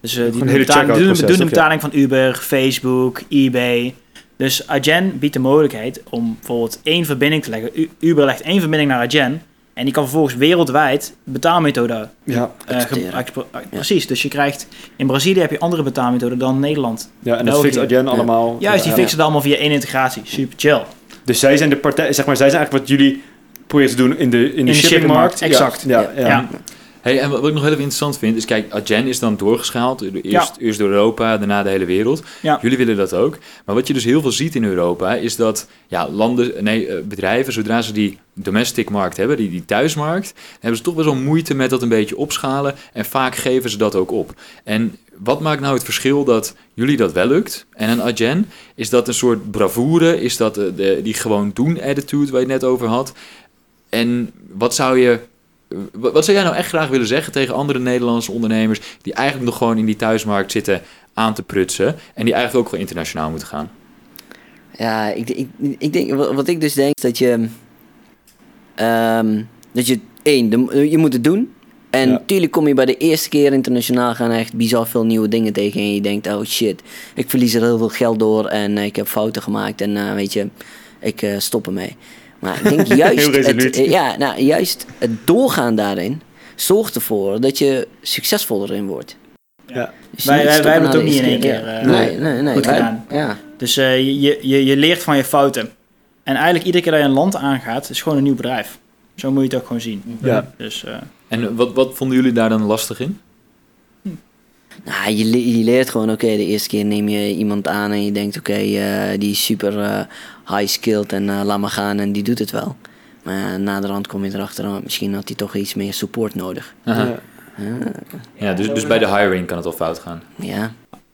Speaker 3: dus eh, die doen, betaling,
Speaker 4: checkout
Speaker 3: doen,
Speaker 4: proces,
Speaker 3: doen de betaling van Uber, Facebook, eBay. Dus Agen biedt de mogelijkheid om bijvoorbeeld één verbinding te leggen. U- Uber legt één verbinding naar Agen. En die kan vervolgens wereldwijd betaalmethoden
Speaker 4: Ja,
Speaker 3: eh, eh, Precies, dus je krijgt... In Brazilië heb je andere betaalmethoden dan Nederland.
Speaker 4: ja en dat fixt Adyen allemaal.
Speaker 3: Juist, die
Speaker 4: Ja.
Speaker 3: fixen het allemaal via één integratie. Super chill.
Speaker 4: Dus zij zijn de partij, zeg maar, zij zijn eigenlijk wat jullie proberen te doen in de, in de,
Speaker 3: de
Speaker 4: shippingmarkt.
Speaker 3: exact.
Speaker 4: Ja, ja, ja.
Speaker 3: Ja.
Speaker 1: Hey, en wat ik nog heel even interessant vind, is kijk, Agen is dan doorgeschaald. Eerst, eerst door Europa, daarna de hele wereld.
Speaker 3: Ja.
Speaker 1: Jullie willen dat ook. Maar wat je dus heel veel ziet in Europa, is dat ja, landen, nee, eh, bedrijven, zodra ze die domestic markt hebben, die, die thuismarkt, hebben ze toch best wel moeite met dat een beetje opschalen. En vaak geven ze dat ook op. En wat maakt nou het verschil dat jullie dat wel lukt en een Agen? Is dat een soort bravoure? Is dat de, de, die gewoon doen attitude waar je het net over had? En wat zou je wat zou jij nou echt graag willen zeggen tegen andere Nederlandse ondernemers die eigenlijk nog gewoon in die thuismarkt zitten aan te prutsen en die eigenlijk ook gewoon internationaal moeten gaan?
Speaker 2: Ja, ik, ik, ik denk, wat ik dus denk, is dat je, ehm, dat je, één, de- je moet het doen. En
Speaker 4: Ja.
Speaker 2: natuurlijk kom je bij de eerste keer internationaal gaan echt bizar veel nieuwe dingen tegen. En je denkt, oh shit, ik verlies er heel veel geld door en eh, ik heb fouten gemaakt. En eh, weet je, ik eh, stop ermee. Maar ik denk juist, het, eh, ja, nou, juist het doorgaan daarin zorgt ervoor dat je succesvoller in wordt.
Speaker 4: Ja.
Speaker 2: Dus
Speaker 3: Wij- wij- hebben het ook
Speaker 2: de
Speaker 3: niet in één keer, eh,
Speaker 2: nee, nee, nee.
Speaker 3: goed
Speaker 2: wij-
Speaker 3: gedaan.
Speaker 2: Ja.
Speaker 3: Dus eh, je, je, je leert van je fouten. En eigenlijk iedere keer dat je een land aangaat, is gewoon een nieuw bedrijf. Zo moet je het ook gewoon zien.
Speaker 4: Ja.
Speaker 3: Dus eh,
Speaker 1: En wat, wat vonden jullie daar dan lastig in?
Speaker 2: Nou, je, le- je leert gewoon, oké, de eerste keer neem je iemand aan en je denkt, oké, eh, die is super eh, high-skilled en eh, laat maar gaan en die doet het wel. Maar na de rand kom je erachter, oh, misschien had hij toch iets meer support nodig.
Speaker 4: Ja.
Speaker 1: Dus, dus bij de hiring kan het al fout gaan.
Speaker 2: Ja,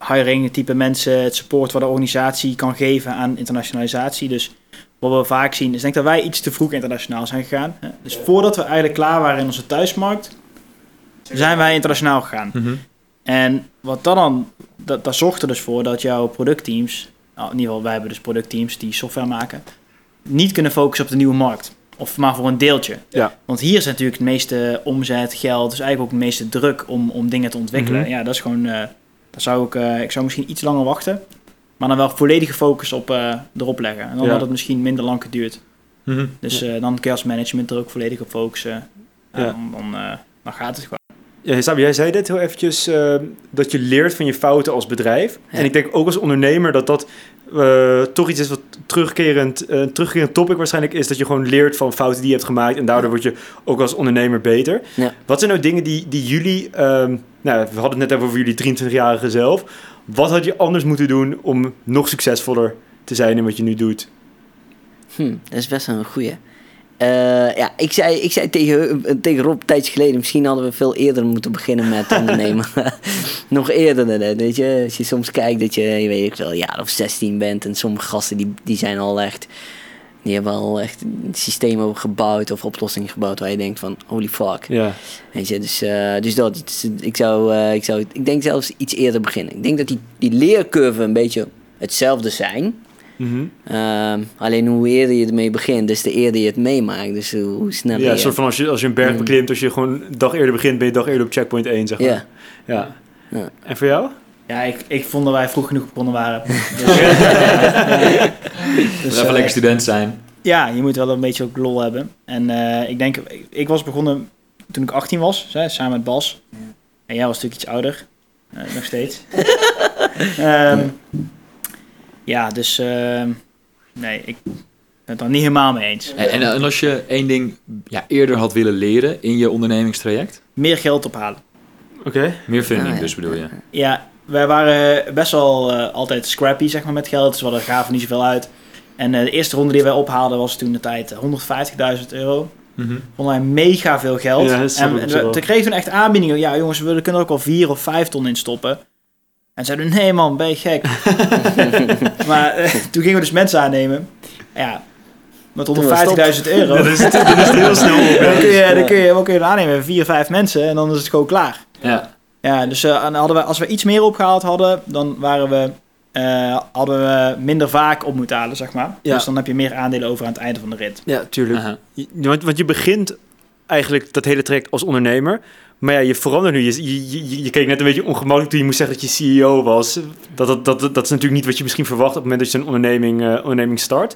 Speaker 3: hiring, het type mensen, het support wat de organisatie kan geven aan internationalisatie. Dus wat we vaak zien, is denk ik dat wij iets te vroeg internationaal zijn gegaan. hè. Dus voordat we eigenlijk klaar waren in onze thuismarkt, zijn wij internationaal gegaan. En wat dat dan, dat, dat zorgt er dus voor dat jouw productteams, nou, in ieder geval wij hebben dus productteams die software maken, niet kunnen focussen op de nieuwe markt. Of maar voor een deeltje.
Speaker 4: Ja.
Speaker 3: Want hier is natuurlijk het meeste omzet, geld, dus eigenlijk ook het meeste druk om, om dingen te ontwikkelen.
Speaker 4: Mhm.
Speaker 3: Ja, dat is gewoon, daar zou ik, eh, ik zou misschien iets langer wachten. Maar dan wel volledige focus op eh, erop leggen. En dan
Speaker 4: Ja.
Speaker 3: had het misschien minder lang geduurd. Dus eh, dan kun je als management er ook volledig op focussen. En dan, dan, dan gaat het gewoon.
Speaker 4: Ja, Sabi, jij zei dit heel eventjes, eh, dat je leert van je fouten als bedrijf.
Speaker 2: Ja.
Speaker 4: En ik denk ook als ondernemer dat dat eh, toch iets is wat terugkerend, eh, een terugkerend topic waarschijnlijk is. Dat je gewoon leert van fouten die je hebt gemaakt. En daardoor word je ook als ondernemer beter.
Speaker 2: Ja.
Speaker 4: Wat zijn nou dingen die, die jullie, ehm, nou we hadden het net even over jullie 23-jarige zelf. Wat had je anders moeten doen om nog succesvoller te zijn in wat je nu doet?
Speaker 2: hm, dat is best wel een goeie. Eh, ja, ik zei, ik zei tegen, tegen Rob een tijdje geleden, misschien hadden we veel eerder moeten beginnen met ondernemen. Nog eerder dan dat, weet je. Als je soms kijkt dat je, je weet ik wel, een jaar of 16 bent en sommige gasten die, die zijn al echt, die hebben al echt een systeem gebouwd of oplossingen gebouwd waar je denkt van, holy fuck.
Speaker 4: Ja,
Speaker 2: Weet je, dus, eh, dus dat, dus ik zou, eh, ik zou, ik denk zelfs iets eerder beginnen. Ik denk dat die, die leercurve een beetje hetzelfde zijn.
Speaker 4: Mhm.
Speaker 2: Ehm, alleen hoe eerder je ermee begint, des te eerder je het meemaakt. Dus hoe, hoe sneller
Speaker 4: ja
Speaker 2: je...
Speaker 4: soort van als je, als je een berg
Speaker 2: Mm.
Speaker 4: beklimt, als je gewoon een dag eerder begint, ben je een dag eerder op checkpoint 1, zeg maar.
Speaker 2: Ja.
Speaker 4: ja.
Speaker 2: Ja.
Speaker 4: En voor jou?
Speaker 3: Ja, ik, ik vond dat wij vroeg genoeg begonnen waren. Dus, eh, dus,
Speaker 1: even
Speaker 3: eh,
Speaker 1: lekker student zijn.
Speaker 3: Ja, je moet wel een beetje ook lol hebben. En eh, ik denk, ik, ik was begonnen toen ik 18 was, hè, samen met Bas. En jij was natuurlijk iets ouder, eh, nog steeds. Ehm, ja, dus ehm, nee, ik ben het er niet helemaal mee eens.
Speaker 1: En, en, en als je één ding ja, eerder had willen leren in je ondernemingstraject?
Speaker 3: Meer geld ophalen.
Speaker 4: Oké.
Speaker 1: Meer funding
Speaker 2: Ah, ja.
Speaker 1: dus bedoel je?
Speaker 3: Ja, wij waren best wel eh, altijd scrappy zeg maar, met geld, dus we hadden gaven niet zoveel uit. En eh, de eerste ronde die wij ophaalden was toen de tijd 150.000 euro. Vonden wij mega veel geld.
Speaker 4: Ja,
Speaker 3: en we,
Speaker 4: wel.
Speaker 3: toen kregen we echt aanbiedingen. Ja, jongens, we kunnen er ook al vier of vijf ton in stoppen. En zeiden we, nee man, ben je gek. maar eh, toen gingen we dus mensen aannemen. Ja, met
Speaker 2: Toen was het
Speaker 3: 150.000 euro.
Speaker 4: Dat is, dat is heel snel op.
Speaker 3: dan kun je,
Speaker 4: Ja.
Speaker 3: dan kun je, wat kun je dan aannemen? Vier, vijf mensen en dan is het gewoon klaar.
Speaker 1: Ja.
Speaker 3: Ja, dus eh, en hadden we, als we iets meer opgehaald hadden, dan waren we, eh, hadden we minder vaak op moeten halen, zeg maar.
Speaker 4: Ja.
Speaker 3: Dus dan heb je meer aandelen over aan het einde van de rit.
Speaker 4: Ja, tuurlijk. Je- Want, want je begint eigenlijk dat hele traject als ondernemer. Maar ja, je verandert nu. Je, je, je, je keek net een beetje ongemakkelijk toen je moest zeggen dat je CEO was. Dat, dat, dat, dat is natuurlijk niet wat je misschien verwacht op het moment dat je een onderneming, eh, onderneming start.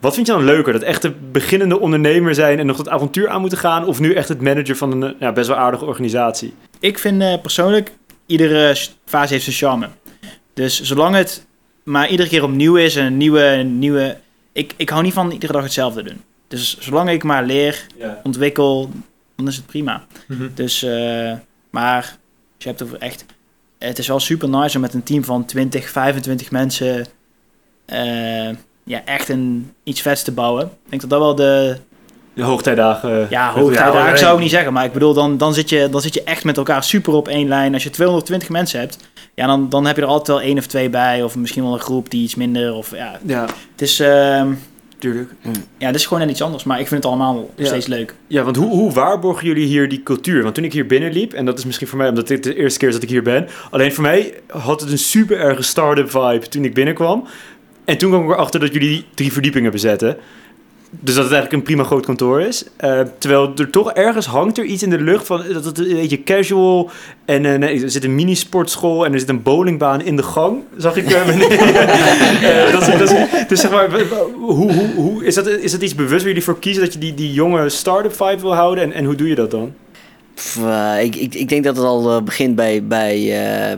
Speaker 4: Wat vind je dan leuker? Dat echt de beginnende ondernemer zijn en nog dat avontuur aan moeten gaan? Of nu echt het manager van een ja, best wel aardige organisatie?
Speaker 3: Ik vind eh, persoonlijk, iedere fase heeft zijn charme. Dus zolang het maar iedere keer opnieuw is en een nieuwe... nieuwe ik, ik hou niet van iedere dag hetzelfde doen. Dus zolang ik maar leer,
Speaker 4: Ja.
Speaker 3: ontwikkel, dan is het prima.
Speaker 4: Mhm.
Speaker 3: Dus, eh, maar als je hebt over echt... Het is wel super nice om met een team van 20, 25 mensen... eh, ja, echt een, iets vets te bouwen. Ik denk dat dat wel de...
Speaker 4: De hoogtijdagen.
Speaker 3: Ja, hoogtijdagen zou ik niet zeggen. Maar ik bedoel, dan, dan, zit je, dan zit je echt met elkaar super op één lijn. Als je 220 mensen hebt... Ja, dan, dan heb je er altijd wel één of twee bij. Of misschien wel een groep die iets minder... Of, ja,
Speaker 4: Ja,
Speaker 3: het is... ehm,
Speaker 4: tuurlijk.
Speaker 3: ja, het is gewoon net iets anders. Maar ik vind het allemaal
Speaker 4: Ja.
Speaker 3: steeds leuk.
Speaker 4: Ja, want hoe, hoe waarborgen jullie hier die cultuur? Want toen ik hier binnenliep, en dat is misschien voor mij omdat dit de eerste keer is dat ik hier ben. Alleen voor mij had het een super erge start-up vibe toen ik binnenkwam. En toen kwam ik erachter dat jullie drie verdiepingen bezetten. Dus dat het eigenlijk een prima groot kantoor is. Eh, terwijl er toch ergens hangt er iets in de lucht van dat het een beetje casual. En eh, nee, er zit een mini-sportschool en er zit een bowlingbaan in de gang. Zag ik. eh, dat, is- dat dus zeg maar, hoe, hoe, hoe, is, dat, is dat iets bewust waar jullie voor kiezen dat je die, die jonge start-up vibe wil houden? En, en hoe doe je dat dan?
Speaker 2: Pff, ik, ik, ik denk dat het al begint bij, bij,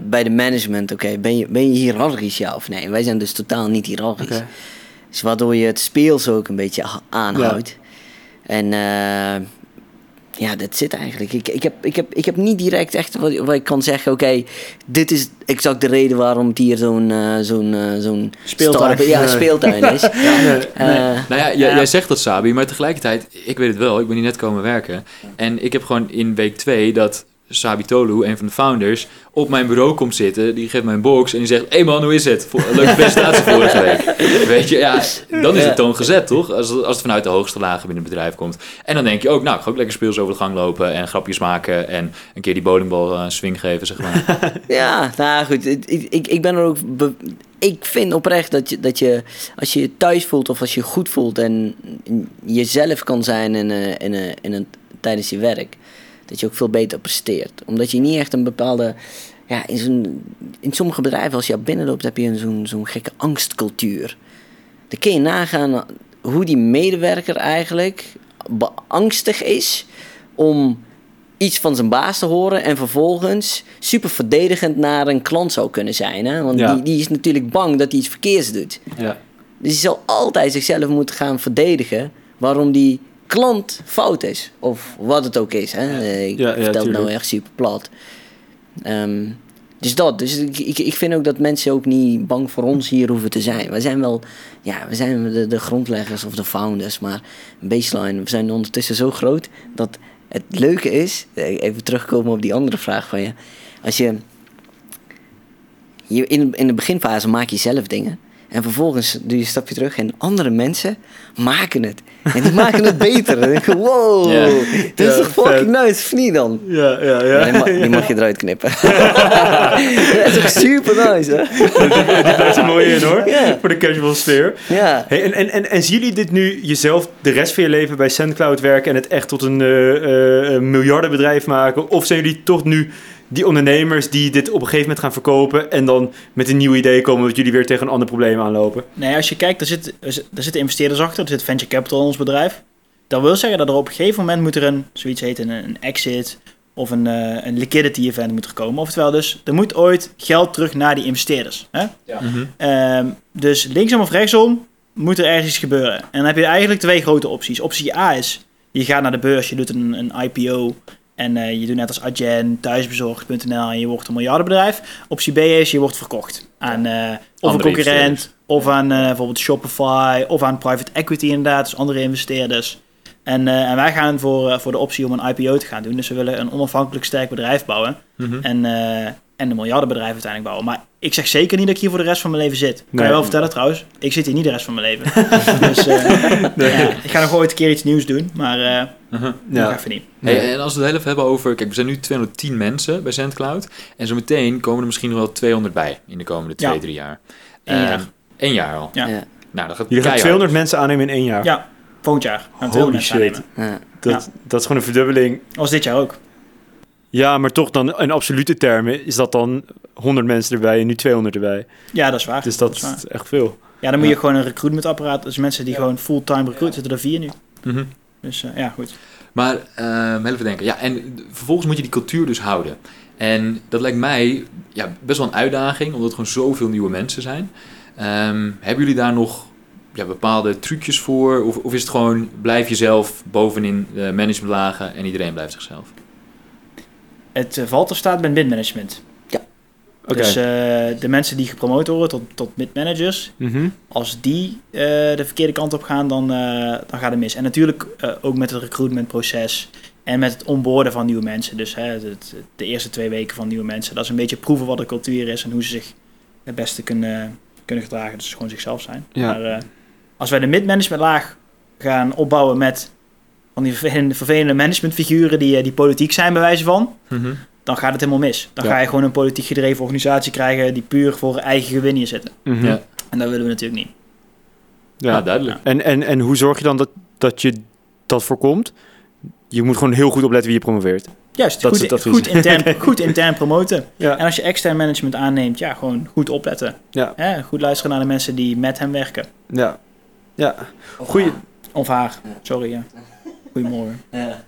Speaker 2: bij de management. Oké, ben, je, ben je hiërarchisch ja of nee? Wij zijn dus totaal niet hiërarchisch. Dus waardoor je het speels ook een beetje aanhoudt. En eh, ja, dat zit eigenlijk. Ik, ik, heb, ik, heb, ik heb niet direct echt wat, wat ik kan zeggen. Oké, dit is exact de reden waarom het hier zo'n eh, zo'n eh, zo'n
Speaker 3: Speeltuin.
Speaker 2: Ja,
Speaker 4: Nee.
Speaker 2: speeltuin is. Eh,
Speaker 1: Nou ja, jij zegt dat Sabi, maar tegelijkertijd, ik weet het wel, ik ben hier net komen werken. En ik heb gewoon in week 2 dat Sabi Tolu, een van de founders, op mijn bureau komt zitten. Die geeft mij een box en die zegt, hé hey man, hoe is het? Leuke presentatie vorige week. Weet je, ja, dan is de toon gezet, toch? Als, het- als het vanuit de hoogste lagen binnen het bedrijf komt. En dan denk je ook, nou, ik ga ook lekker speels over de gang lopen en grapjes maken en een keer die bowlingbal eh, een swing geven, zeg maar.
Speaker 2: Ja, nou goed. Ik, ik, ik ben er ook. ik vind oprecht dat je, dat je, als je je thuis voelt of als je je goed voelt en jezelf kan zijn in, eh, in, eh, in een, tijdens je werk, dat je ook veel beter presteert. Omdat je niet echt een bepaalde. Ja, in, zo'n, in sommige bedrijven, als je binnenloopt, heb je een zo'n, zo'n gekke angstcultuur. Dan kun je nagaan hoe die medewerker eigenlijk beangstig is om iets van zijn baas te horen en vervolgens super verdedigend naar een klant zou kunnen zijn. Hè? Want
Speaker 4: Ja.
Speaker 2: die, die is natuurlijk bang dat hij iets verkeerds doet.
Speaker 4: Ja.
Speaker 2: Dus hij zal altijd zichzelf moeten gaan verdedigen waarom die klant fout is. Of wat het ook is. Hè? Eh, Ik
Speaker 4: Ja, ja,
Speaker 2: vertel het nou echt super plat. Ehm, dus dat. Dus ik, ik, ik vind ook dat mensen ook niet bang voor ons hier hoeven te zijn. We zijn wel, ja, we zijn de, de grondleggers of de founders. Maar baseline, we zijn ondertussen zo groot dat het leuke is, eh, even terugkomen op die andere vraag van je. Als je, je in, in de beginfase maak je zelf dingen. En vervolgens doe je een stapje terug en andere mensen maken het. En die maken het beter. En dan denk je, wow,
Speaker 1: Ja.
Speaker 2: dit is
Speaker 4: Ja,
Speaker 2: toch fucking
Speaker 4: vet.
Speaker 2: nice, of niet dan?
Speaker 4: Ja, ja,
Speaker 2: Ja, die, ma- die mag je eruit knippen. dat is toch super nice, hè?
Speaker 4: Die blijft er mooi in hoor.
Speaker 2: Ja.
Speaker 4: Voor de casual sfeer.
Speaker 2: Ja.
Speaker 4: Hey, en, en, en, en zien jullie dit nu jezelf de rest van je leven bij SendCloud werken en het echt tot een eh, eh, miljardenbedrijf maken? Of zijn jullie toch nu die ondernemers die dit op een gegeven moment gaan verkopen en dan met een nieuw idee komen dat jullie weer tegen een ander probleem aanlopen?
Speaker 3: Nee, als je kijkt, er, zit, zit- zitten investeerders achter. Er zit venture capital in ons bedrijf. Dat wil zeggen dat er op een gegeven moment moet er een, zoiets heet, een, een exit of een, eh, een liquidity event moet er komen. Oftewel dus, er moet ooit geld terug naar die investeerders. Hè?
Speaker 1: Mhm.
Speaker 3: Ehm, dus linksom of rechtsom moet er ergens iets gebeuren. En dan heb je eigenlijk twee grote opties. Optie A is, je gaat naar de beurs, je doet een, een IPO en eh, je doet net als Adyen, thuisbezorgd.nl en je wordt een miljardenbedrijf. Optie B is, je wordt verkocht aan eh, of een concurrent, of aan eh, bijvoorbeeld Shopify, of aan private equity inderdaad, dus andere investeerders. En, en wij gaan voor, voor de optie om een IPO te gaan doen. Dus we willen een onafhankelijk sterk bedrijf bouwen.
Speaker 1: Mhm.
Speaker 3: En, en een miljardenbedrijf uiteindelijk bouwen. Maar ik zeg zeker niet dat ik hier voor de rest van mijn leven zit. Kan
Speaker 4: Nee.
Speaker 3: je wel vertellen trouwens. Ik zit hier niet de rest van mijn leven. dus eh, ja, ik ga nog ooit een keer iets nieuws doen. Maar eh
Speaker 1: Mhm.
Speaker 3: nog even niet.
Speaker 1: Hey, en als we het heel even hebben over... Kijk, we zijn nu 210 mensen bij SendCloud. En zo meteen komen er misschien nog wel 200 bij in de komende twee,
Speaker 3: Ja.
Speaker 1: drie jaar.
Speaker 3: Eén
Speaker 1: Ehm,
Speaker 3: jaar.
Speaker 1: één jaar al.
Speaker 3: Ja.
Speaker 2: Ja.
Speaker 1: Nou, dat gaat
Speaker 4: Jullie gaan
Speaker 1: keihard.
Speaker 4: 200 mensen aannemen in één jaar.
Speaker 3: Ja, volgend jaar.
Speaker 4: Holy
Speaker 3: 200 mensen
Speaker 4: shit. Dat, dat is gewoon een verdubbeling.
Speaker 3: Was dit jaar ook.
Speaker 4: Ja, maar toch dan in absolute termen is dat dan 100 mensen erbij en nu 200 erbij.
Speaker 3: Ja, dat is waar.
Speaker 4: Dus dat
Speaker 3: is waar.
Speaker 4: is echt veel.
Speaker 3: Ja, dan moet
Speaker 1: Ja.
Speaker 3: je gewoon een recruitmentapparaat. Dus mensen die gewoon fulltime recruiten, zitten er vier nu.
Speaker 1: Mhm.
Speaker 3: Dus eh, ja, goed.
Speaker 1: Maar ehm even denken. Ja, en vervolgens moet je die cultuur dus houden. En dat lijkt mij ja, best wel een uitdaging, omdat het gewoon zoveel nieuwe mensen zijn. Ehm, hebben jullie daar nog ja, bepaalde trucjes voor? Of, of is het gewoon, blijf jezelf bovenin de managementlagen en iedereen blijft zichzelf?
Speaker 3: Het eh, valt of staat met midmanagement.
Speaker 4: Oké.
Speaker 3: Dus eh, de mensen die gepromoot worden tot, tot midmanagers,
Speaker 4: Mhm.
Speaker 3: als die eh, de verkeerde kant op gaan, dan, eh, dan gaat het mis. En natuurlijk eh, ook met het recruitmentproces en met het onboorden van nieuwe mensen. Dus hè, het, de eerste twee weken van nieuwe mensen, dat is een beetje proeven wat de cultuur is en hoe ze zich het beste kunnen, kunnen gedragen. Dus gewoon zichzelf zijn.
Speaker 4: Ja.
Speaker 3: Maar eh, als wij de midmanagementlaag gaan opbouwen met van die vervelende, vervelende managementfiguren die, eh, die politiek zijn bij wijze van, dan gaat het helemaal mis. Dan
Speaker 4: Ja.
Speaker 3: ga je gewoon een politiek gedreven organisatie krijgen die puur voor eigen gewin hier zitten.
Speaker 4: Mhm.
Speaker 1: Ja.
Speaker 3: En dat willen we natuurlijk niet.
Speaker 1: Ja,
Speaker 4: Ja.
Speaker 1: duidelijk.
Speaker 4: En, en, en hoe zorg je dan dat, dat je dat voorkomt? Je moet gewoon heel goed opletten wie je promoveert.
Speaker 3: Juist,
Speaker 4: Dat is
Speaker 3: goed,
Speaker 4: het advies.
Speaker 3: goed, intern, goed intern promoten.
Speaker 4: Ja.
Speaker 3: En als je extern management aanneemt, ja, gewoon goed opletten.
Speaker 4: Ja.
Speaker 3: Hè, goed luisteren naar de mensen die met hem werken.
Speaker 4: Ja. Ja.
Speaker 2: Of
Speaker 4: Goeie.
Speaker 2: haar.
Speaker 3: Of haar, sorry. Ja. Goedemorgen.
Speaker 2: Ja.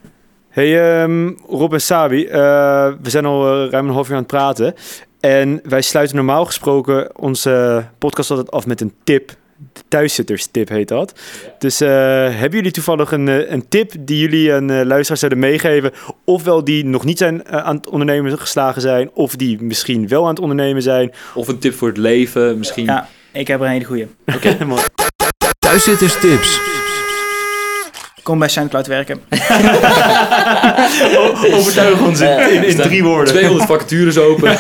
Speaker 4: Hey ehm, Rob en Sabi, eh, we zijn al eh, ruim een half uur aan het praten. En wij sluiten normaal gesproken onze podcast altijd af met een tip. De thuiszitterstip heet dat. Dus eh, hebben jullie toevallig een, een tip die jullie aan uh, luisteraars zouden meegeven? Ofwel die nog niet zijn, aan het ondernemen geslagen zijn, of die misschien wel aan het ondernemen zijn.
Speaker 1: Of een tip voor het leven, misschien.
Speaker 3: Ja, ik heb er een hele goeie.
Speaker 4: Oké, mooi.
Speaker 5: Thuiszitterstips.
Speaker 3: Kom bij Soundcloud werken.
Speaker 4: Overtuig ons in, in, in drie woorden.
Speaker 1: 200 vacatures open.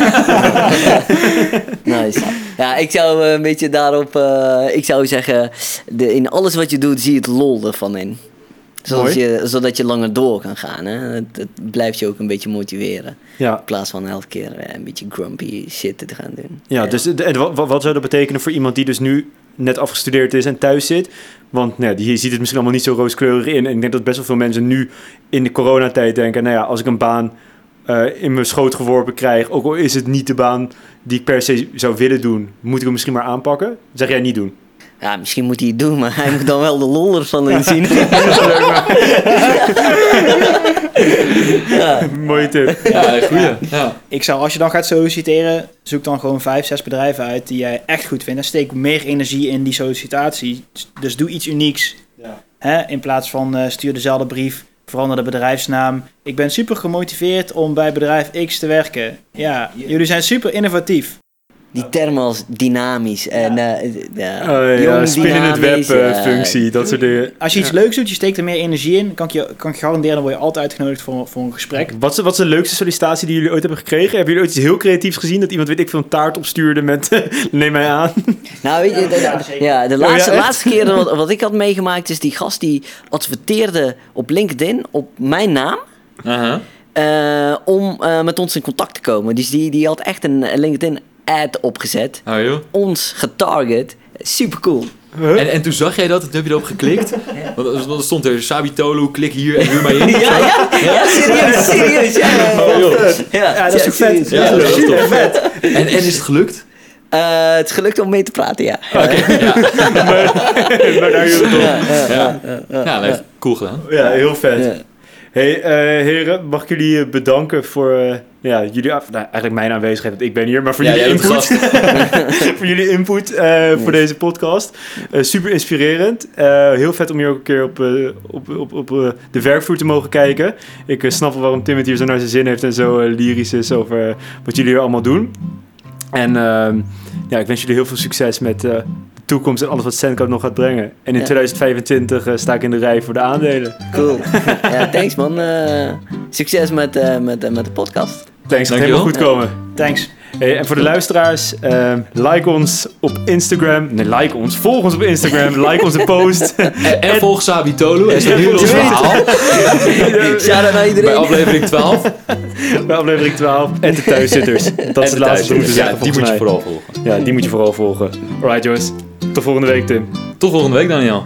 Speaker 2: Nice. Ja, ik zou eh, een beetje daarop... eh, ik zou zeggen, de, in alles wat je doet, zie je het lol ervan in. Zodat je, zodat je langer door kan gaan. Hè? Het, het blijft je ook een beetje motiveren.
Speaker 4: Ja,
Speaker 2: In plaats van elke keer eh, een beetje grumpy shit te gaan doen.
Speaker 4: ja, dus de- en wat, wat zou dat betekenen voor iemand die dus nu net afgestudeerd is en thuis zit? Want nou ja, die ziet het misschien allemaal niet zo rooskleurig in. En ik denk dat best wel veel mensen nu in de coronatijd denken... nou ja, als ik een baan eh, in mijn schoot geworpen krijg... ook al is het niet de baan die ik per se zou willen doen... moet ik hem misschien maar aanpakken? Zeg jij niet doen?
Speaker 2: Ja, misschien moet hij het doen, maar hij moet dan wel de lol ervan inzien. ja.
Speaker 4: Mooie tip.
Speaker 1: Ja, goeie. Ja.
Speaker 3: Ik zou, als je dan gaat solliciteren, zoek dan gewoon vijf, zes bedrijven uit die jij echt goed vindt. En steek meer energie in die sollicitatie. Dus doe iets unieks.
Speaker 4: Ja.
Speaker 3: Hè? In plaats van eh, stuur dezelfde brief, verander de bedrijfsnaam. Ik ben super gemotiveerd om bij bedrijf X te werken. Ja, jullie zijn super innovatief.
Speaker 2: Die termen als dynamisch en eh, ja,
Speaker 4: Oh, ja,
Speaker 2: jong,
Speaker 4: spin in het web eh,
Speaker 2: ja.
Speaker 4: functie, dat soort dingen.
Speaker 3: Als je iets leuks doet, je steekt er meer energie in, kan ik je, kan ik je garanderen, dan word je altijd uitgenodigd voor, voor een gesprek.
Speaker 4: Wat is, wat is de leukste sollicitatie die jullie ooit hebben gekregen? Hebben jullie ooit iets heel creatiefs gezien? Dat iemand, weet ik veel, een taart opstuurde met neem mij aan?
Speaker 2: Nou, weet je, de,
Speaker 3: Ja,
Speaker 2: de-
Speaker 3: zeker.
Speaker 2: ja, de
Speaker 4: ja,
Speaker 2: laatste, laatste keer wat, wat ik had meegemaakt is die gast die adverteerde op LinkedIn op mijn naam. Eh, om eh, met ons in contact te komen. Dus die, die had echt een LinkedIn-ad opgezet.
Speaker 1: Oh, joh.
Speaker 2: Ons getarget. Super cool.
Speaker 1: En, en toen zag jij dat, en toen heb je erop geklikt. Want er stond er Sabi Tolu, klik hier en huur mij in.
Speaker 2: Ja, ja, ja, serieus, serieus. Ja, ja, ja.
Speaker 1: Oh, joh.
Speaker 2: Ja,
Speaker 3: Ja, dat is vet?
Speaker 1: Ja, dat is super vet. En, en is het gelukt?
Speaker 2: Eh, het is gelukt om mee te praten, ja.
Speaker 1: Oké, ja.
Speaker 4: maar daar heel tof.
Speaker 2: Ja, ja,
Speaker 1: Ja.
Speaker 2: ja, ja.
Speaker 1: Ja, leuk. cool gedaan.
Speaker 4: Ja, heel vet. Hey, eh, heren, mag ik jullie eh, bedanken voor eh, ja, jullie, nou, eigenlijk mijn aanwezigheid, want ik ben hier, maar voor
Speaker 1: Ja,
Speaker 4: jullie input. voor jullie input voor deze podcast. Super inspirerend. Heel vet om hier ook een keer op, op, op, op de werkvloer te mogen kijken. Ik snap wel waarom Tim het hier zo naar zijn zin heeft en zo lyrisch is over wat jullie hier allemaal doen. En ehm, ja, ik wens jullie heel veel succes met toekomst en alles wat Sandcode nog gaat brengen. En in
Speaker 2: Ja.
Speaker 4: 2025 eh, sta ik in de rij voor de aandelen.
Speaker 2: Cool. Ja, thanks man. Eh, succes met, eh, met, met de podcast.
Speaker 4: Thanks, dat
Speaker 1: Dankjewel.
Speaker 4: helemaal goed komen.
Speaker 3: Thanks.
Speaker 4: Hey, en voor de luisteraars, ehm, like ons op Instagram. Nee, like ons. Volg ons op Instagram. like onze post.
Speaker 1: En, en volg Sabi Tolu. En
Speaker 4: Ja,
Speaker 1: nu ons
Speaker 4: volg-
Speaker 1: verhaal
Speaker 2: Shout-out naar iedereen.
Speaker 1: bij aflevering 12.
Speaker 4: Bij aflevering 12. En de thuiszitters. Dat is
Speaker 1: En
Speaker 4: het laatste wat we moeten
Speaker 1: ja,
Speaker 4: zeggen
Speaker 1: die
Speaker 4: volgens
Speaker 1: moet je vooral volgen.
Speaker 4: Ja, die moet je vooral volgen. Alright jongens. Tot volgende week Tim.
Speaker 1: Tot volgende week, Daniel.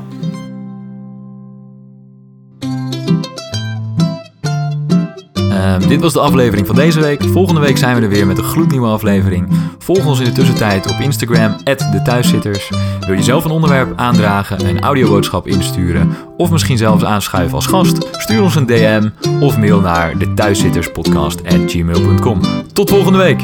Speaker 1: Eh, Ehm, dit was de aflevering van deze week. Volgende week zijn we er weer met een gloednieuwe aflevering. Volg ons in de tussentijd op Instagram, de thuiszitters. Wil je zelf een onderwerp aandragen, een audioboodschap insturen of misschien zelfs aanschuiven als gast? Stuur ons een DM of mail naar de thuiszitterspodcast@gmail.com. Tot volgende week!